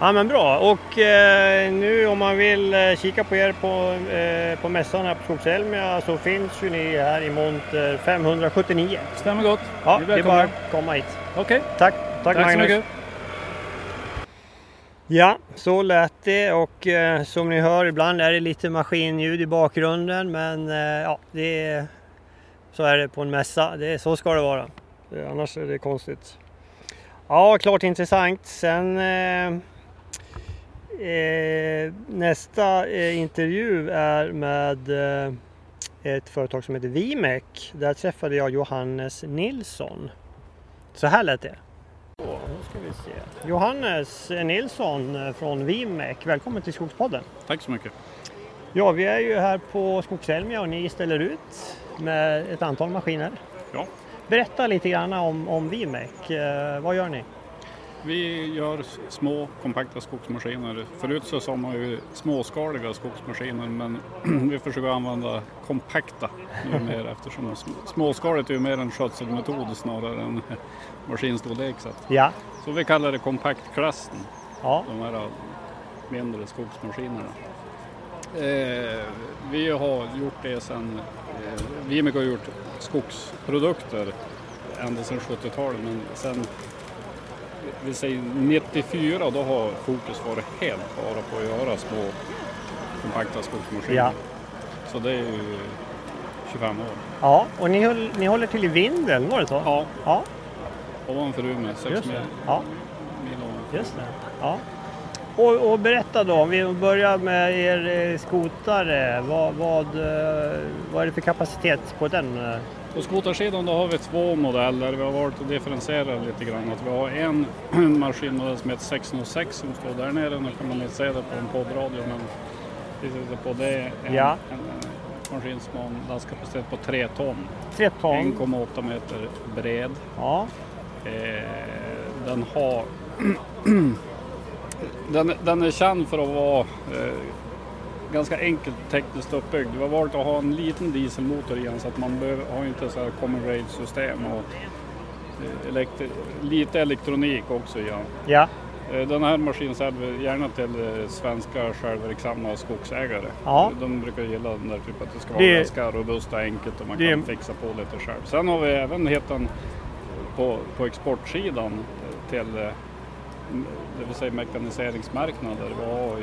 Ja men bra och eh, nu om man vill eh, kika på er på, eh, på mässan här på Skogselmia så finns ju ni här i monter 579. Stämmer gott. Ja, det är bara att komma hit. Okej, Tack, tack, tack, så Magnus. mycket. Ja, så lät det och eh, som ni hör ibland är det lite maskinljud i bakgrunden men eh, ja, det är, så är det på en mässa. Det, är- så ska det vara. Annars är det konstigt. Ja, klart intressant. Sen eh, nästa eh, intervju är med eh, ett företag som heter Vimek. Där träffade jag Johannes Nilsson. Så här lät det. Så, nu ska vi se. Johannes Nilsson från Vimek, välkommen till Skogspodden. Tack så mycket. Ja, vi är ju här på Skogselmia och ni ställer ut med ett antal maskiner. Ja. Berätta lite grann om, om Vimek. Eh, vad gör ni? Vi gör små kompakta skogsmaskiner. Förut så sa man ju småskaliga skogsmaskiner men vi försöker använda kompakta numera eftersom sm- småskaligt är ju mer en skötselmetod snarare än maskinstorlek. Så, Ja, så vi kallar det kompaktklassen, ja, de här mindre skogsmaskinerna. Eh, vi har gjort det sedan, eh, Vimec har gjort skogsprodukter ända sedan 70-talet men sen vi säger 94 då har fokus varit helt bara på att göra små kompakta skogsmaskiner. Ja. Så det är ju 25 år. ja. Och ni, höll, ni håller till i Vindeln, var det så? Ja, Ja, ovanför Umeå, 6 just mil. Ja, mil just det. Ja. Och, och berätta då, om vi börjar med er eh, skotare. Vad, vad, eh, vad är det för kapacitet på den? På skotarsidan då har vi två modeller. Vi har valt att differentiera lite grann. Att vi har en maskinmodell som heter 606 som står där nere. Nu kan man inte se det på en poddradio men vi sitter på det. är En, Ja. en, en maskin som har en lastkapacitet på 3 ton. Tre ton? 1,8 meter bred. Ja, Eh, den har... den, den är känd för att vara eh, ganska enkelt tekniskt uppbyggd. Vi har valt att ha en liten dieselmotor i den så att man behöver, har inte så här common rail system och eh, elektri- lite elektronik också i den. ja, Eh, Den här maskinen säljer vi gärna till eh, svenska självverksamma skogsägare. Ja. De brukar gilla den där typen att det ska vara Det- ganska robust och enkelt och man det- kan fixa på lite själv. Sen har vi även hittat på, på exportsidan till det vill säga mekaniseringsmarknader. Vi har,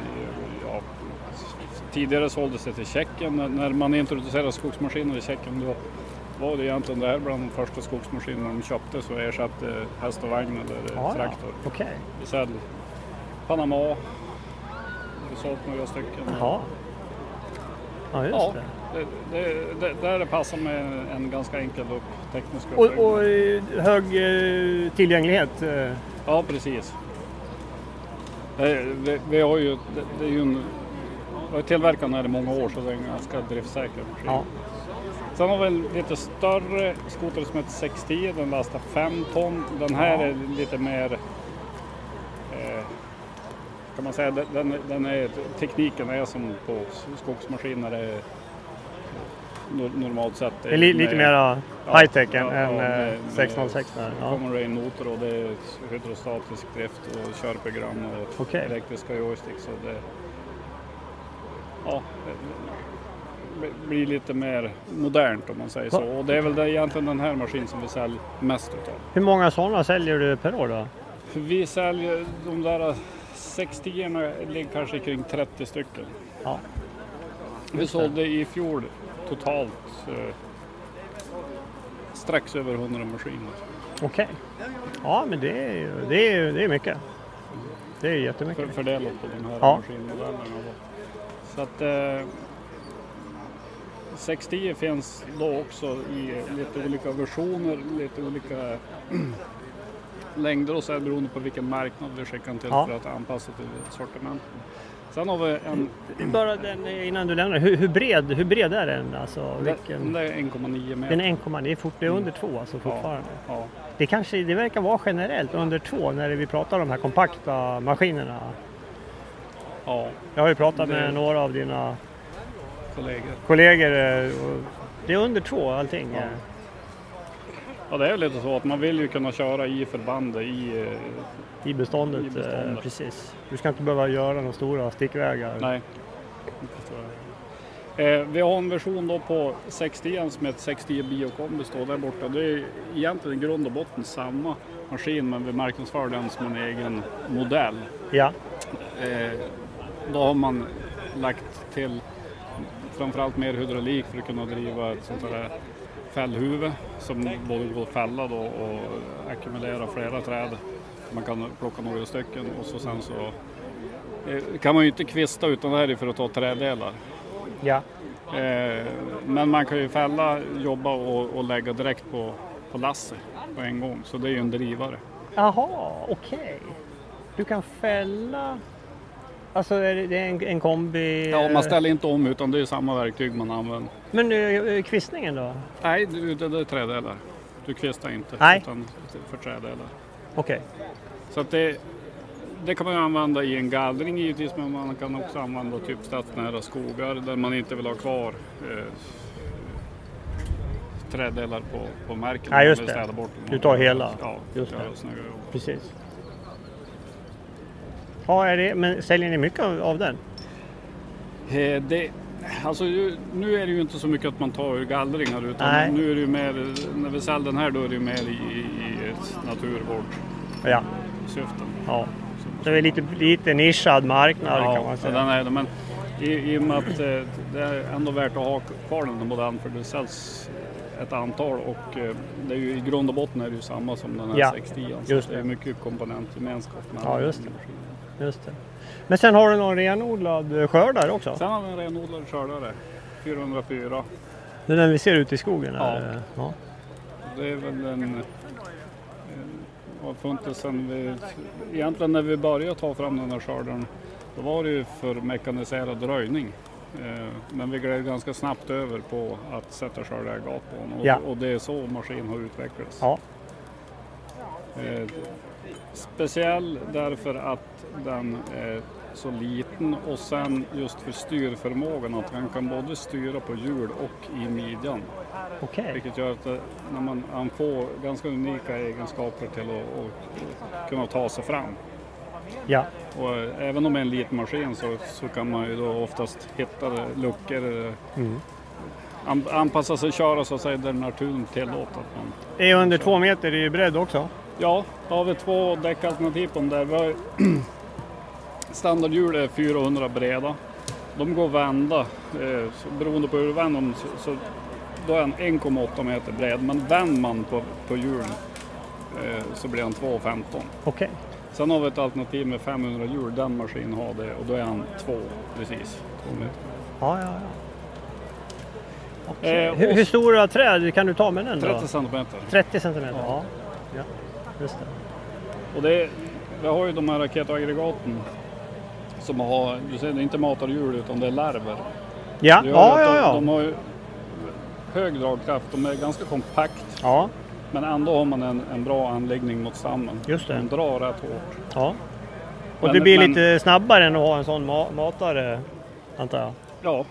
tidigare såldes det till Tjeckien. När- man introducerade skogsmaskiner i Tjeckien då var det egentligen det här bland de första skogsmaskinerna de köpte så ersatte häst och vagn eller ja, ja. traktor. okej. Vi säljer Panama. Sålt några stycken. Jaha. Ja, just Ja, det. det, det, det, där passar med en ganska enkel och teknisk Och, uppbyggnad. och eh, hög eh, tillgänglighet? eh, Ja, precis. Vi, vi har ju, det, det är ju en, vi har tillverkat den här i många år så det är ganska driftsäker. Ja. Sen har vi en lite större skoter som heter 610. Den lastar 5 ton. Den här Ja. är lite mer... Eh, kan man säga, den- den, den är, tekniken är som på skogsmaskiner normalt sett. Det är li, lite mer high tech ja, än, ja, än med- eh, med 606 där. Ja. Common Rail motor och det är hydrostatisk drift och körprogram och Okej. elektriska joysticks. Och det, ja, blir lite mer modernt om man säger så. Och det är väl egentligen den här maskinen som vi säljer mest utav. Hur många sådana säljer du per år då? Vi säljer de där 60 erna ligger kanske kring 30 stycken. Ja. Vi sålde i fjol totalt eh, strax över 100 maskiner. Okej. Ja, men det är ju det är, det är mycket. Det är för, jättemycket. fördelat på de här Ja. maskinmodellerna. Så att eh, 610 finns då också i lite olika versioner, lite olika längder och så här beroende på vilken marknad vi skickar den till Ja. för att anpassa till sortimentet. Sen har vi en, Bara den, innan du lämnar, hur, hur, bred, hur bred är den? Alltså, den vilken? där är 1,9 meter. Den är 1,9, det är, fort, det är under 2 alltså fortfarande. Ja. Det, kanske, det verkar vara generellt under 2 när vi pratar om de här kompakta maskinerna. Ja, Jag har ju pratat med Det- några av dina kollegor. kollegor. eh, Det är under 2 allting. Ja. Ja, det är lite så att man vill ju kunna köra i förbandet i... eh, I beståndet, I beståndet. Eh, precis. Du ska inte behöva göra några stora stickvägar. Nej. Eh, vi har en version då på 60 som heter 60 Biokombi står där borta. Det är egentligen i grund och botten samma maskin men vi marknadsför den som en egen modell. Ja, Eh, då har man lagt till framförallt mer hydraulik för att kunna driva ett sånt här fällhuvud som både går att fälla då och ackumulera flera träd. Man kan plocka några stycken och så sen så eh, kan man ju inte kvista utan det här är för att ta träddelar. ja. Eh, men man kan ju fälla, jobba och, lägga direkt på, på lasset på en gång. Så det är ju en drivare. Jaha, okej. Du kan fälla... Alltså det är en, en kombi... Ja, man ställer inte om utan det är samma verktyg man använder. Men eh, kvistningen då? Nej, det, det, det är trädelar. Du kvistar inte Nej. utan för trädelar. Okej. Så att det, det kan man använda i en gallring givetvis men man kan också använda typ stadsnära skogar där man inte vill ha kvar eh, trädelar på, på marken. Ja, just det. bort. Du tar hela. Ja, Just det. Precis. Ja, är det, men säljer ni mycket av, av den? Eh, det, alltså, nu är det ju inte så mycket att man tar ur gallringar utan Nej. nu är det ju mer, när vi säljer den här då är det ju mer i, i naturvårdssyften. Ja. ja. Så det är lite, lite nischad marknad kan man Ja, säga. den är det. Men i, i och med att eh, det är ändå värt att ha kvar den modellen för det säljs ett antal och eh, det är ju i grund och botten är det ju samma som den här Ja, 60 just så det är det. mycket komponentgemenskap. Ja, just det. Just det. Men sen har du någon renodlad skördare också? Sen har vi en renodlad skördare, 404. Det är den vi ser ute i skogen? Ja. ja. Det är väl en... en har funnits sen vi, egentligen när vi började ta fram den här skördaren då var det ju för mekaniserad röjning. Eh, Men vi gled ganska snabbt över på att sätta skördarägat på den och, Ja. och det är så maskinen har utvecklats. Ja. Eh, Speciell därför att den är så liten och sen just för styrförmågan att han kan både styra på hjul och i midjan. Okej. Vilket gör att det, när man, han får ganska unika egenskaper till att, att kunna ta sig fram. Ja. Och eh, även om det är en liten maskin så, så kan man ju då oftast hitta luckor, eh, Mm. an, anpassa sig och köra så att säga där naturen tillåter. Är under två meter i bredd också? Ja, då har vi två däckalternativ på den där. Vi har, standardhjul är 400 breda. De går vända, eh, så beroende på hur du vänder dem så, då är den 1,8 meter bred. Men vänder man på, på hjulen eh, så blir den 2,15. Okej. Sen har vi ett alternativ med 500 hjul, den maskinen har det och då är han 2 precis. Två meter. Ja, ja, ja. Okej. Eh, hur, hur stora träd kan du ta med den då? 30 centimeter. 30 centimeter? Ja. ja. Just det. Och det, vi har ju de här raketaggregaten som har, du ser det är inte matarhjul utan det är larver. Ja, Det ja, att ja. de, ja. de har ju hög dragkraft, de är ganska kompakt ja. men ändå har man en, en bra anläggning mot stammen. Just det. De drar rätt hårt. ja. Och Men- det blir men- lite snabbare än att ha en sån ma matare, antar jag? Ja,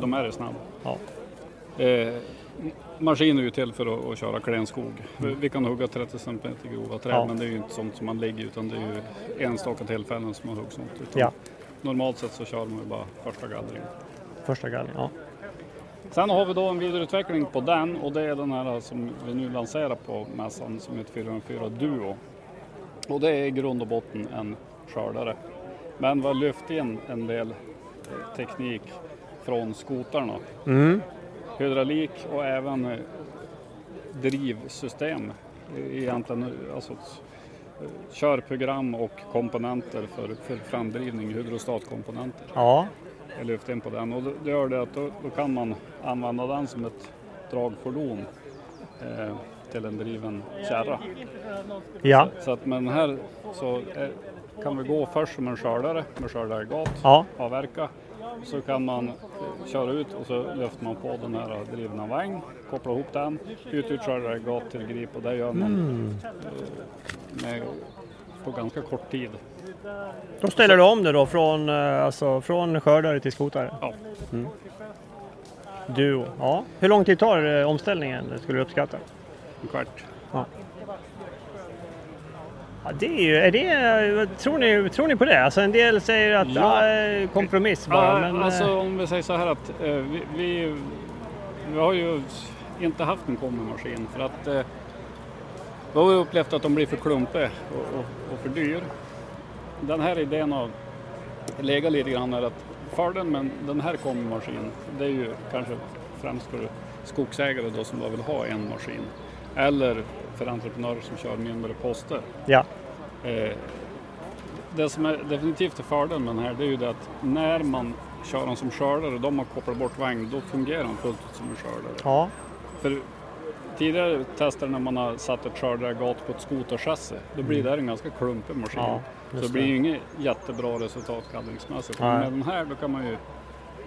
de är snabba. Ja. Eh, maskinen är ju till för att, att köra klenskog. Vi- Vi kan hugga 30 cm grova träd Mm. Ja. men det är ju inte sånt som man lägger utan det är ju enstaka tillfällen som man hugger sånt. Utan Ja. Normalt sett så kör man ju bara första gallringen. Första galgen, ja. Sen har vi då en vidareutveckling på den och det är den här som vi nu lanserar på mässan som heter 404 Duo. Och det är i grund och botten en skördare. Men vi har lyft in en del eh, teknik från skotarna. Mm. Hydraulik och även eh, drivsystem. Egentligen eh, alltså eh, körprogram och komponenter för, för framdrivning, hydrostatkomponenter. Ja, Jag lyfte in på den och det gör det att då, då kan man använda den som ett dragfordon eh, till en driven kärra. ja, Så att med den här så eh, kan vi gå först som en skördare med skördaregat, ja. avverka. Så kan man köra ut och så lyfter man på den här drivna vagn, kopplar ihop den, ut ur skördaregat till grip och det gör man Mm. med, på ganska kort tid. Då ställer du om det då från, eh, alltså, från skördare till skotare? Ja. Mm. Duo, ja. Hur lång tid tar eh, omställningen skulle du uppskatta? En kvart. Ja, det är ju, är det, tror, ni, tror ni på det? Alltså en del säger att Ja. ja. eh, kompromiss bara. Ja, men, alltså eh, om vi säger så här att eh, vi, vi, vi har ju inte haft en kombimaskin för att eh, vi har ju upplevt att de blir för klumpiga och, och, och för dyr. Den här idén har legat lite grann är att fördelen med den här kombimaskinen det är ju kanske främst för skogsägare då som bara vill ha en maskin eller för entreprenörer som kör mindre poster. ja. Eh, det som är definitivt är fördelen med den här det är ju det att när man köra den som skördare, de har kopplat bort vagn, då fungerar den fullt ut som en skördare. Ja, För tidigare tester när man har satt ett skördargat på ett skoterchassi, då blir det en ganska klumpig maskin. Mm. ja så det blir ju inget jättebra resultat gallringsmässigt. Men med den här då kan man ju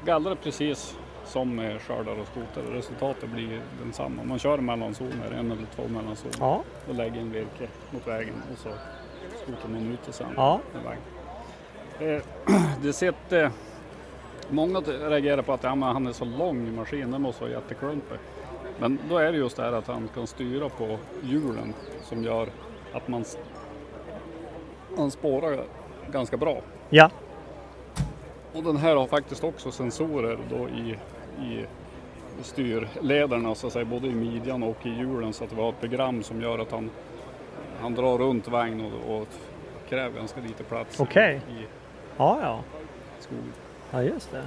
gallra precis som med skördar och skoter. Resultatet blir densamma. Man kör mellanzoner, en eller två mellanzoner Ja, och lägger in virke mot vägen och så skoter man ut det sen ja. Eh, det sitter, många reagerar på att ja, han är så lång i maskinen, det måste vara jätteklumpig. Men då är det just det här att han kan styra på hjulen som gör att man, han spårar ganska bra. ja, Och den här har faktiskt också sensorer då i, i styrlederna, så att säga, både i midjan och i hjulen så att vi har ett program som gör att han, han drar runt vagn och, och kräver ganska lite plats Okej. i ja, ja. skogen. Ja, just det.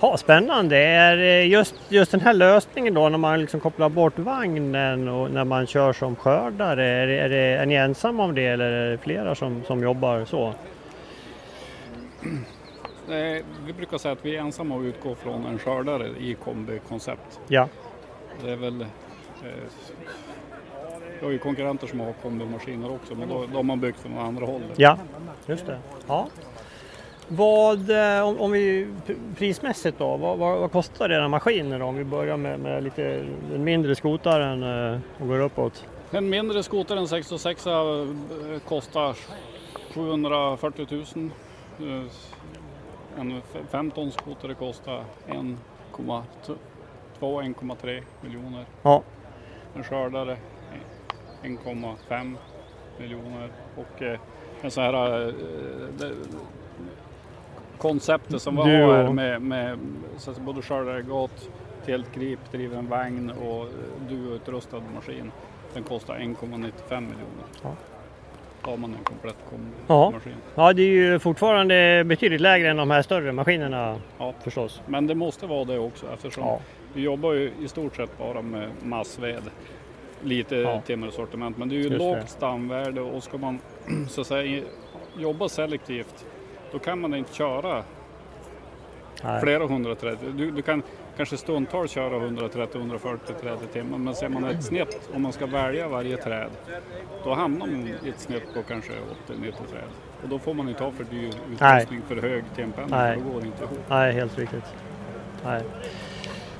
Ja, spännande. Är eh, just, just den här lösningen då när man liksom kopplar bort vagnen och när man kör som skördare, är, det- är, det, är ni ensamma om det eller är det flera som, som jobbar så? Eh, Vi brukar säga att vi är ensamma och utgår från en skördare i kombikoncept. Ja, Det är väl eh, vi har ju konkurrenter som har kombimaskiner också men då, de har byggt från andra hållet. ja, just det. Ja. Vad, eh, om, om vi prismässigt då, vad, vad, vad kostar era maskiner då? Om vi börjar med, med lite den mindre skotaren eh, och går uppåt. En mindre skoter, en 606 eh, kostar 740 000. Eh, En 15 skoter kostar 1,2-1,3 miljoner. Ja, En skördare 1,5 miljoner och eh, en sån här eh, det, konceptet som har här med, med så att både skördaregat, tältgrip, driven vagn och duoutrustad maskin. Den kostar 1,95 miljoner. Ja. Har man en komplett Ja. maskin. ja, det är ju fortfarande betydligt lägre än de här större maskinerna Ja. förstås. Men det måste vara det också eftersom Ja, Vi jobbar ju i stort sett bara med massved. Lite Ja. timmersortiment men det är ju Just det. lågt stamvärde och ska man så att säga jobba selektivt då kan man inte köra nej. flera hundra träd. Du, du kan kanske stundtals köra 130-140 träd i timmen men ser man ett snitt om man ska välja varje träd då hamnar man i ett snitt på kanske 80-90 träd. Och då får man inte ha för dyr utrustning för hög timpenning Nej. då går det inte ihop. Nej, helt riktigt. Nej.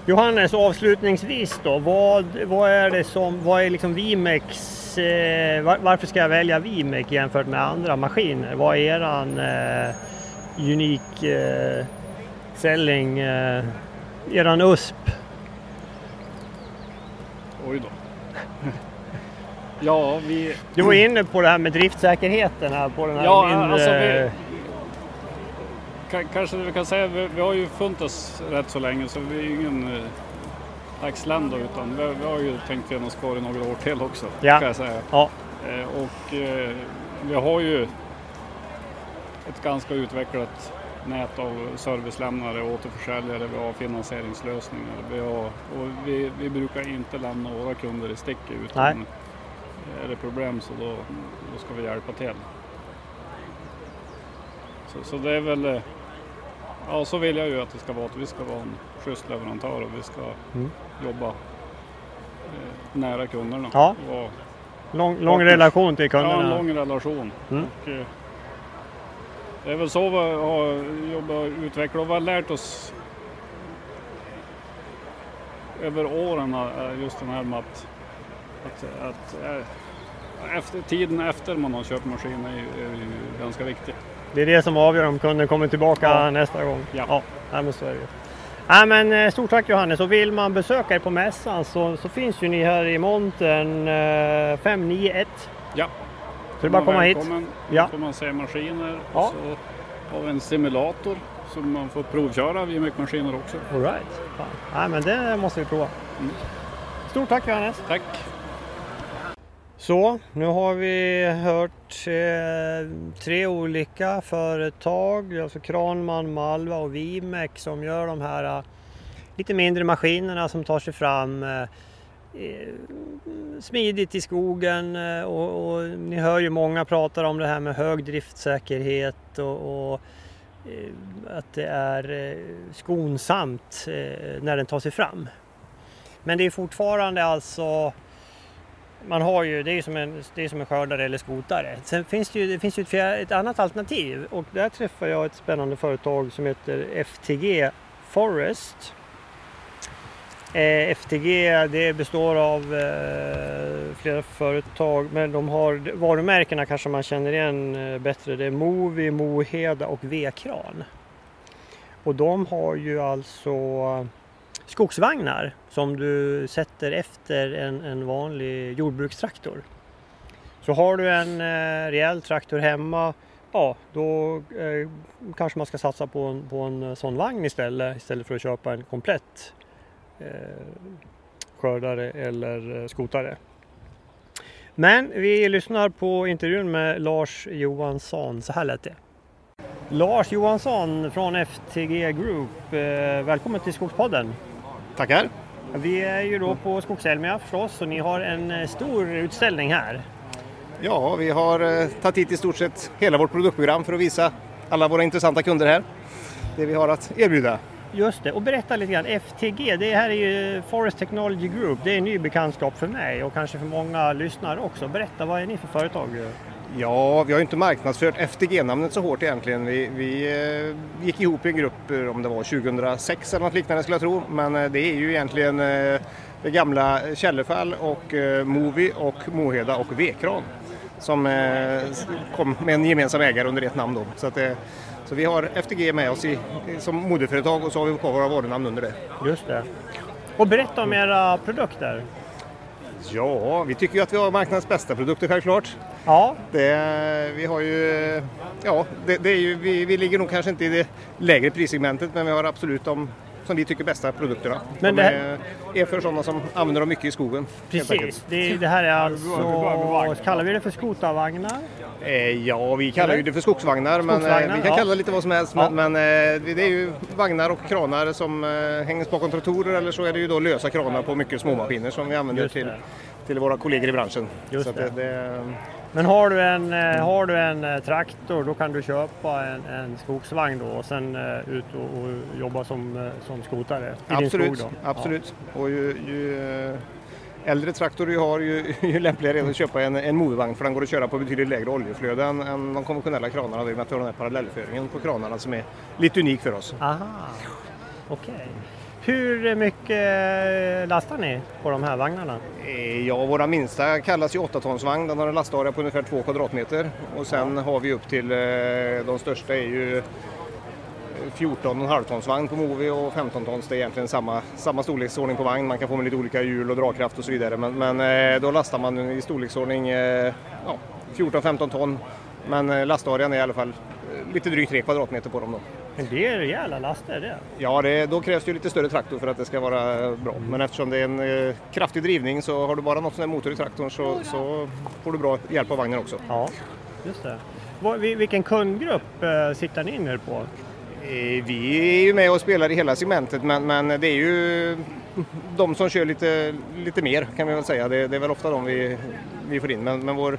Johannes, avslutningsvis då. Vad, vad är det som, vad är liksom Vimex, eh, var, varför ska jag välja Vimex jämfört med andra maskiner? Vad är eran eh, unik eh, selling, eh, eran USP? Oj då. ja, vi, Du var inne på det här med driftsäkerheten här på den här Ja, mindre... alltså vi- Ka- Kanske vi kan säga, vi, vi har ju funnit oss rätt så länge så vi är ju ingen eh, dagsländor utan vi, vi har ju tänkt finnas kvar i några år till också. Ja. Kan jag säga. Ja, Eh, och eh, vi har ju ett ganska utvecklat nät av servicelämnare, återförsäljare, vi har finansieringslösningar. Vi, har, och vi, vi brukar inte lämna våra kunder i sticket utan Nej. är det problem så då, då ska vi hjälpa till. Så, så det är väl, ja så vill jag ju att det ska vara, att vi ska vara en schysst leverantör och vi ska Mm. jobba eh, nära kunderna. Ja. Och, lång, lång Partners. relation till Ja, en kunderna. lång relation. Mm. Och, eh, det är väl så vi har jobbat och utvecklat och vi har lärt oss över åren eh, just den här med att, att, att eh, efter, tiden efter man har köpt maskinen är, är ju ganska viktig. Det är det som avgör om kunden kommer tillbaka Ja. nästa gång. Ja. ja nej, men så är det. Nej, men eh, stort tack Johannes och vill man besöka er på mässan så, så finns ju ni här i montern eh, 591. Ja. Så det är bara att komma hit. Välkommen. Ja. Då får man se maskiner Ja. och så har vi en simulator som man får provköra vid maskiner också. All right. Fan. Nej, men det måste vi prova. Mm. Stort tack Johannes! Tack! Så, nu har vi hört eh, tre olika företag, alltså Kranman, Malva och Vimex som gör de här eh, lite mindre maskinerna som tar sig fram eh, Eh, smidigt i skogen eh, och, och ni hör ju många pratar om det här med hög driftsäkerhet och, och eh, att det är skonsamt när den tar sig fram. Men det är fortfarande alltså man har ju, det är som en, det är som en skördare eller skotare. Sen finns det ju, det finns ju ett, ett annat alternativ och där träffar jag ett spännande företag som heter FTG Forest. Eh, FTG det består av eh, flera företag men de har varumärkena kanske man känner igen eh, bättre. Det är Movi, Moheda och V-kran. Och de har ju alltså skogsvagnar som du sätter efter en, en vanlig jordbrukstraktor. Så har du en eh, rejäl traktor hemma, ja då eh, kanske man ska satsa på en, på en sån vagn istället, istället för att köpa en komplett skördare eller eh, skotare. Men vi lyssnar på intervjun med Lars Johansson, så här lät det. Lars Johansson från FTG Group, eh, välkommen till Skogspodden. Tackar! Vi är ju då på Skogselmia förstås och ni har en eh, stor utställning här. Ja, vi har eh, tagit hit i stort sett hela vårt produktprogram för att visa alla våra intressanta kunder här det vi har att erbjuda. Just det, och berätta lite grann. FTG, det här är ju Forest Technology Group. Det är en ny bekantskap för mig och kanske för många lyssnare också. Berätta, vad är ni för företag? Ja, vi har ju inte marknadsfört FTG-namnet så hårt egentligen. Vi, vi eh, gick ihop i en grupp, eh, om det var 2006 eller något liknande skulle jag tro. Men eh, det är ju egentligen det gamla Källefall och Movi och Moheda och Vekran som kom med en gemensam ägare under ett namn då. Så, att, så vi har FTG med oss i, som moderföretag och så har vi kvar våra varunamn under det. Just det. Och berätta om era produkter. Ja, vi tycker ju att vi har marknadens bästa produkter självklart. Ja. Det, vi har ju, ja, det, det är ju, vi, vi ligger nog kanske inte i det lägre prissegmentet men vi har absolut de som vi tycker bästa produkterna. Men de här... är, för sådana som använder dem mycket i skogen. Precis, det, det, här är alltså, kallar vi det för skotarvagnar? Eh, ja, vi kallar ju det för skogsvagnar, men eh, vi kan ja. kalla det lite vad som helst. Ja. Men, men eh, det är ju vagnar och kranar som hängs bakom traktorer eller så är det ju då lösa kranar på mycket småmaskiner som vi använder till, till våra kollegor i branschen. Just det. Det, men har du en, eh, har du en eh, traktor då kan du köpa en, en skogsvagn då och sen uh, ut och, och, jobba som, som skotare i absolut, din skog. Då. Absolut, ja. och ju, ju äldre traktor du har ju, ju lämpligare är det att köpa en, en movevagn för den går att köra på betydligt lägre oljeflöde än, än de konventionella kranarna. Vi har den här parallellföringen på kranarna som är lite unik för oss. Aha, okej. Okay. Hur mycket lastar ni på de här vagnarna? Eh, ja, våra minsta kallas ju 8-tonsvagn. Den har en lastarea på ungefär 2 kvadratmeter. Och sen har vi upp till, eh, de största är ju 14,5 tons vagn på Movi och 15 tons. Det är egentligen samma, samma storleksordning på vagn. Man kan få med lite olika hjul och dragkraft och så vidare. Men, men eh, då lastar man i storleksordning ja, 14-15 ton. Men lastarean är i alla fall lite drygt 3 kvadratmeter på dem. Då. Men det är rejäla laster det. Ja, det, då krävs det ju lite större traktor för att det ska vara bra. Men eftersom det är en eh, kraftig drivning så har du bara något sån här motor i traktorn så, så, får du bra hjälp av vagnen också. Ja, just det. Vilken kundgrupp eh, siktar ni in er på? Eh, vi är ju med och spelar i hela segmentet men, men det är ju de som kör lite, lite mer kan vi väl säga. Det, det är väl ofta de vi, vi får in. Men, men vår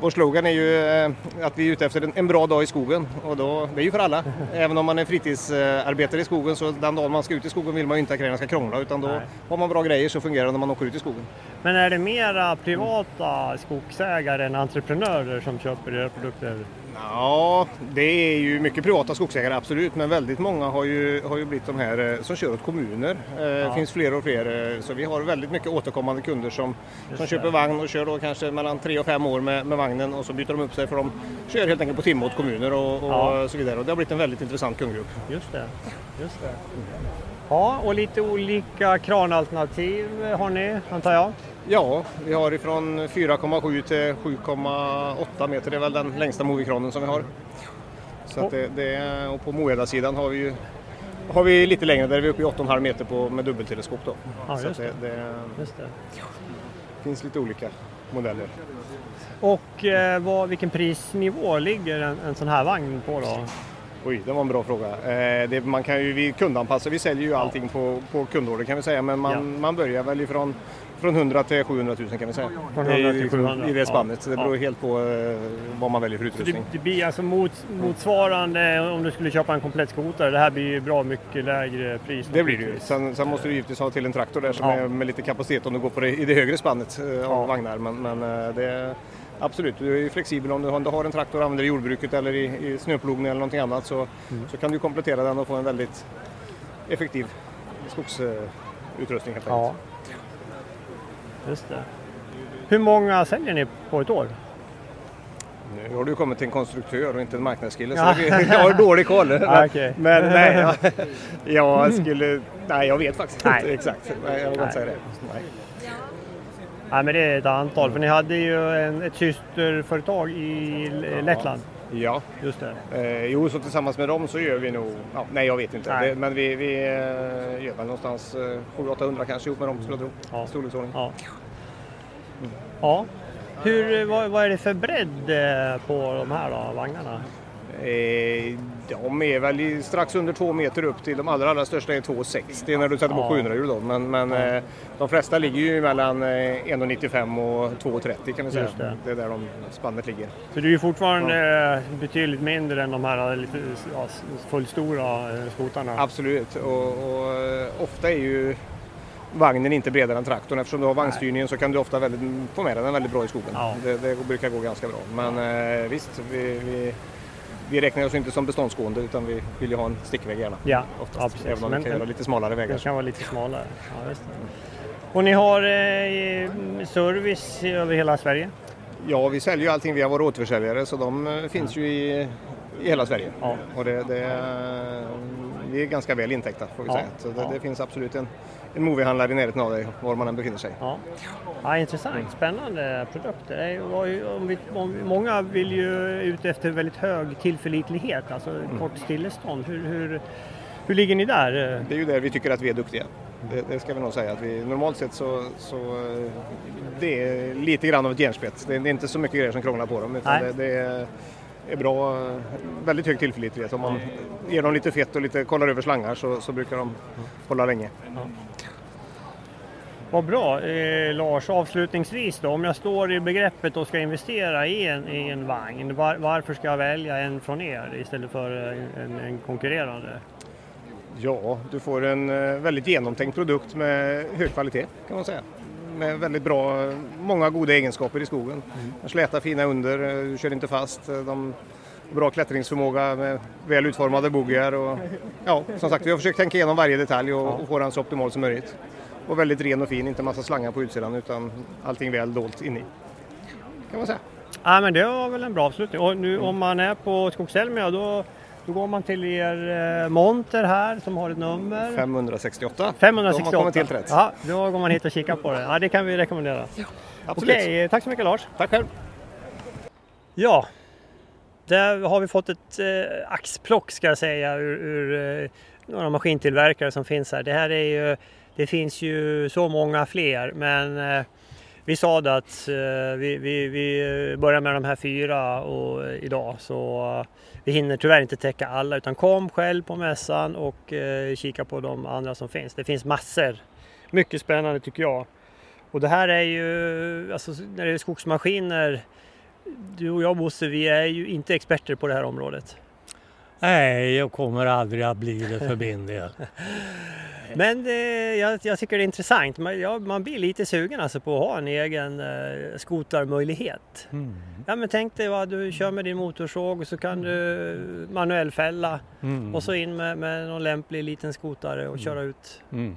vår slogan är ju eh, att vi är ute efter en bra dag i skogen och då, det är ju för alla. Även om man är fritidsarbetare i skogen så den dagen man ska ut i skogen vill man ju inte att grejerna ska krångla utan då Nej. har man bra grejer så fungerar det när man åker ut i skogen. Men är det mera privata skogsägare än entreprenörer som köper era produkter? Ja, det är ju mycket privata skogsägare absolut, men väldigt många har ju, har ju blivit de här eh, som kör åt kommuner. Eh, det ja. finns fler och fler, eh, så vi har väldigt mycket återkommande kunder som, som köper vagn och kör då kanske mellan tre och fem år med, med vagnen och så byter de upp sig för de kör helt enkelt på timme åt kommuner och, och ja. så vidare. Och det har blivit en väldigt intressant kundgrupp. Just det. Just det. Ja, och lite olika kranalternativ har ni, antar jag? Ja, vi har ifrån 4,7 till 7,8 meter. Det är väl den längsta movikranen som vi har. Så att det, det, och på Moheda-sidan har vi ju har vi lite längre, där är vi uppe i 8,5 meter på, med dubbelteleskop. Då. Ja, just, det, det, just det. finns lite olika modeller. Och eh, vad, vilken prisnivå ligger en, en sån här vagn på då? Oj, det var en bra fråga. Eh, det, man kan ju vi kundanpassa, vi säljer ju allting på, på kundorder kan vi säga, men man, ja. man börjar väl ifrån Från 100 till 700 000 kan vi säga. Från Det är 100 till liksom 700. I det spannet. Ja. Det beror helt på eh, vad man väljer för Så det, utrustning. det blir alltså mot, motsvarande om du skulle köpa en komplett skotare. Det här blir ju bra mycket lägre pris. Det blir det ju. Sen, sen måste du givetvis ha till en traktor där som Ja. är med lite kapacitet om du går på det, i det högre spannet eh, av Ja. vagnar. Men, men eh, det absolut, du är flexibel om du har, du har en traktor och använder i jordbruket eller i, i snöplogning eller någonting annat så, Mm. så kan du komplettera den och få en väldigt effektiv skogsutrustning helt enkelt. Ja. Just det. Hur många säljer ni på ett år? Nu har du kommit till en konstruktör och inte en marknadskille Ja. så jag har dålig koll. Ja, okej. Men nej, jag, jag skulle... Nej, jag vet faktiskt Nej. inte exakt. Nej, jag vågar inte säga det. Nej. Nej, men det är ett antal. För ni hade ju en, ett systerföretag i Lettland. Ja, Just det. eh, jo så tillsammans med dem så gör vi nog... Ja, nej, jag vet inte. Det, men vi, vi eh, gör väl någonstans eh, 700-800 kanske ihop med dem skulle jag tro. Ja. Storleksordning. Ja. ja. Hur, vad, vad är det för bredd eh, på de här då, vagnarna? Eh, de är väl i, strax under två meter upp till de allra, allra största är 2,60 när du sätter på Ja. 700 hjul. Men, men Ja. eh, de flesta ligger ju mellan eh, 1,95 och 2,30 kan vi säga. Det. det är där de spannet ligger. Så det är fortfarande eh, betydligt mindre än de här lite ja, fullstora eh, skotarna. Absolut, och, och eh, ofta är ju vagnen inte bredare än traktorn. Eftersom du har vagnstyrningen så kan du ofta väldigt, få med den väldigt bra i skogen. Ja. Det, det brukar gå ganska bra. Men eh, visst, vi, vi, vi räknar oss inte som beståndsgående utan vi vill ju ha en stickväg gärna. Ja, Oftast, ja. Även om vi Men- kan göra lite smalare vägar. Det kan vara lite smalare. Ja. Och ni har eh, service över hela Sverige? Ja, vi säljer ju allting via våra återförsäljare så de eh, finns ju i, i hela Sverige. Ja. Och det, det, vi är ganska väl intäckta får vi Ja. säga. Så det, Ja. det finns absolut en, en moviehandlare i närheten av dig var man än befinner sig. Ja. Ja, intressant, spännande produkter. Om vi, om vi, många vill ju ut efter väldigt hög tillförlitlighet, alltså kort stillestånd. Hur, hur, hur ligger ni där? Det är ju där vi tycker att vi är duktiga. Det, det ska vi nog säga. Att vi, normalt sett så, så det är lite grann av ett järnspett. Det är, inte så mycket grejer som krånglar på dem. Utan Nej. det, det är, är bra, eh, väldigt hög tillförlitlighet. Om man ger dem lite fett och lite kollar över slangar så, så brukar de hålla länge. Vad bra. Eh, Lars, avslutningsvis då, om jag står i begreppet och ska investera i en, i en vagn, var, varför ska jag välja en från er istället för en, en konkurrerande? Ja, du får en eh, väldigt genomtänkt produkt med hög kvalitet kan man säga. Med väldigt bra, många goda egenskaper i skogen. Släta fina under, kör inte fast. De har bra klättringsförmåga med väl utformade boggar. Och, ja, som sagt, vi har försökt tänka igenom varje detalj och, och få den så optimal som möjligt. Och väldigt ren och fin, inte massa slangar på utsidan utan allting väl dolt inne i. Kan man säga. Ja, men det var väl en bra avslutning. Och nu om man är på Skogselmia då, då går man till er eh, monter här som har ett nummer. 568. 568. De har kommit helt rätt. Ja, då går man hit och kikar på det. Ja, det kan vi rekommendera. Absolut. Okej, eh, tack så mycket Lars. Tack själv. Ja, där har vi fått ett eh, axplock ska jag säga ur, ur eh, några maskintillverkare som finns här. Det här är ju, det finns ju så många fler men eh, vi sa det att eh, vi, vi, vi börjar med de här fyra och, eh, idag så eh, vi hinner tyvärr inte täcka alla utan kom själv på mässan och kika på de andra som finns. Det finns massor. Mycket spännande tycker jag. Och det här är ju, alltså när det är skogsmaskiner du och jag Bosse, vi är ju inte experter på det här området. Nej, jag kommer aldrig att bli det för min del. Men det, jag, jag tycker det är intressant. Man, ja, man blir lite sugen alltså på att ha en egen eh, skotarmöjlighet. Mm. Ja, men tänk dig vad du kör med din motorsåg och så kan du manuell fälla Mm. och så in med, med någon lämplig liten skotare och köra ut. Mm.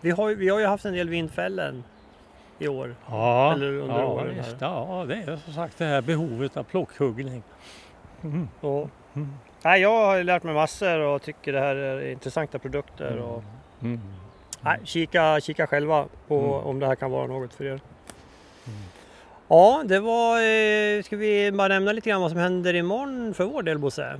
Vi har, vi har ju haft en del vindfällen i år. Ja, Eller under ja, åren visst, ja, det är som sagt det här behovet av plockhuggning. Mm. Och, Mm. nej, jag har lärt mig massor och tycker det här är intressanta produkter. Och, Mm. Nej, kika, kika själva på Mm. om det här kan vara något för er. Ja, det var... Eh, ska vi bara nämna lite grann vad som händer imorgon för vår del Bosse?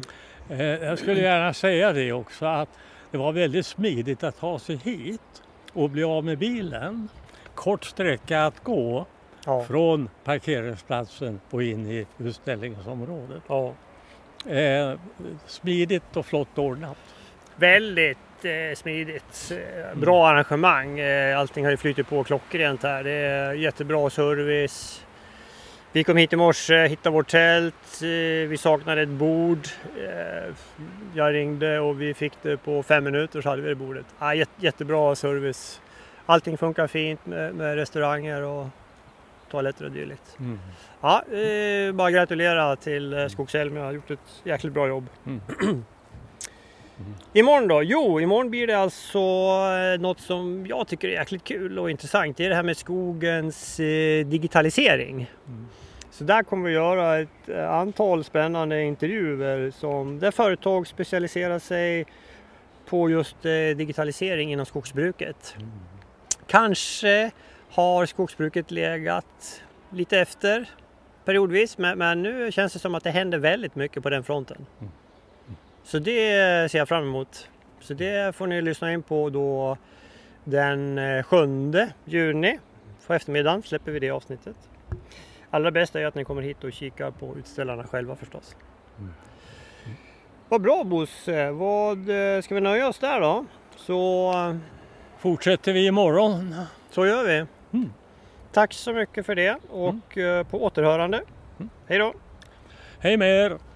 Eh, Jag skulle gärna säga det också att det var väldigt smidigt att ta sig hit och bli av med bilen. Kort sträcka att gå Ja, från parkeringsplatsen och in i utställningsområdet. ja. Eh, smidigt och flott ordnat. Väldigt jättesmidigt. Eh, bra arrangemang. Eh, allting har ju flyttit på klockrent här. Det är jättebra service. Vi kom hit i morse, hittade vårt tält. Eh, vi saknade ett bord. Jag ringde och vi fick det på fem minuter så hade vi det bordet. Jättebra service. Allting funkar fint med, restauranger och toaletter och dylikt. Mm. Ja, eh, bara gratulera till eh, Skogselm, jag har gjort ett jäkligt bra jobb. Mm. Mm. Imorgon då? Jo, imorgon blir det alltså eh, något som jag tycker är jäkligt kul och intressant. Det är det här med skogens eh, digitalisering. Mm. Så där kommer vi göra ett eh, antal spännande intervjuer som, där företag specialiserar sig på just digitalisering inom skogsbruket. Mm. Kanske har skogsbruket legat lite efter periodvis men, men, nu känns det som att det händer väldigt mycket på den fronten. Mm. Så det ser jag fram emot. Så det får ni lyssna in på då den 7 eh, juni. På eftermiddagen släpper vi det avsnittet. Allra bäst är att ni kommer hit och kikar på utställarna själva förstås. Mm. Mm. Vad bra Bosse! Vad, eh, ska vi nöja oss där då? Så fortsätter vi imorgon. Så gör vi. Mm. Tack så mycket för det och mm. på återhörande. Mm. Hej då! Hej med er!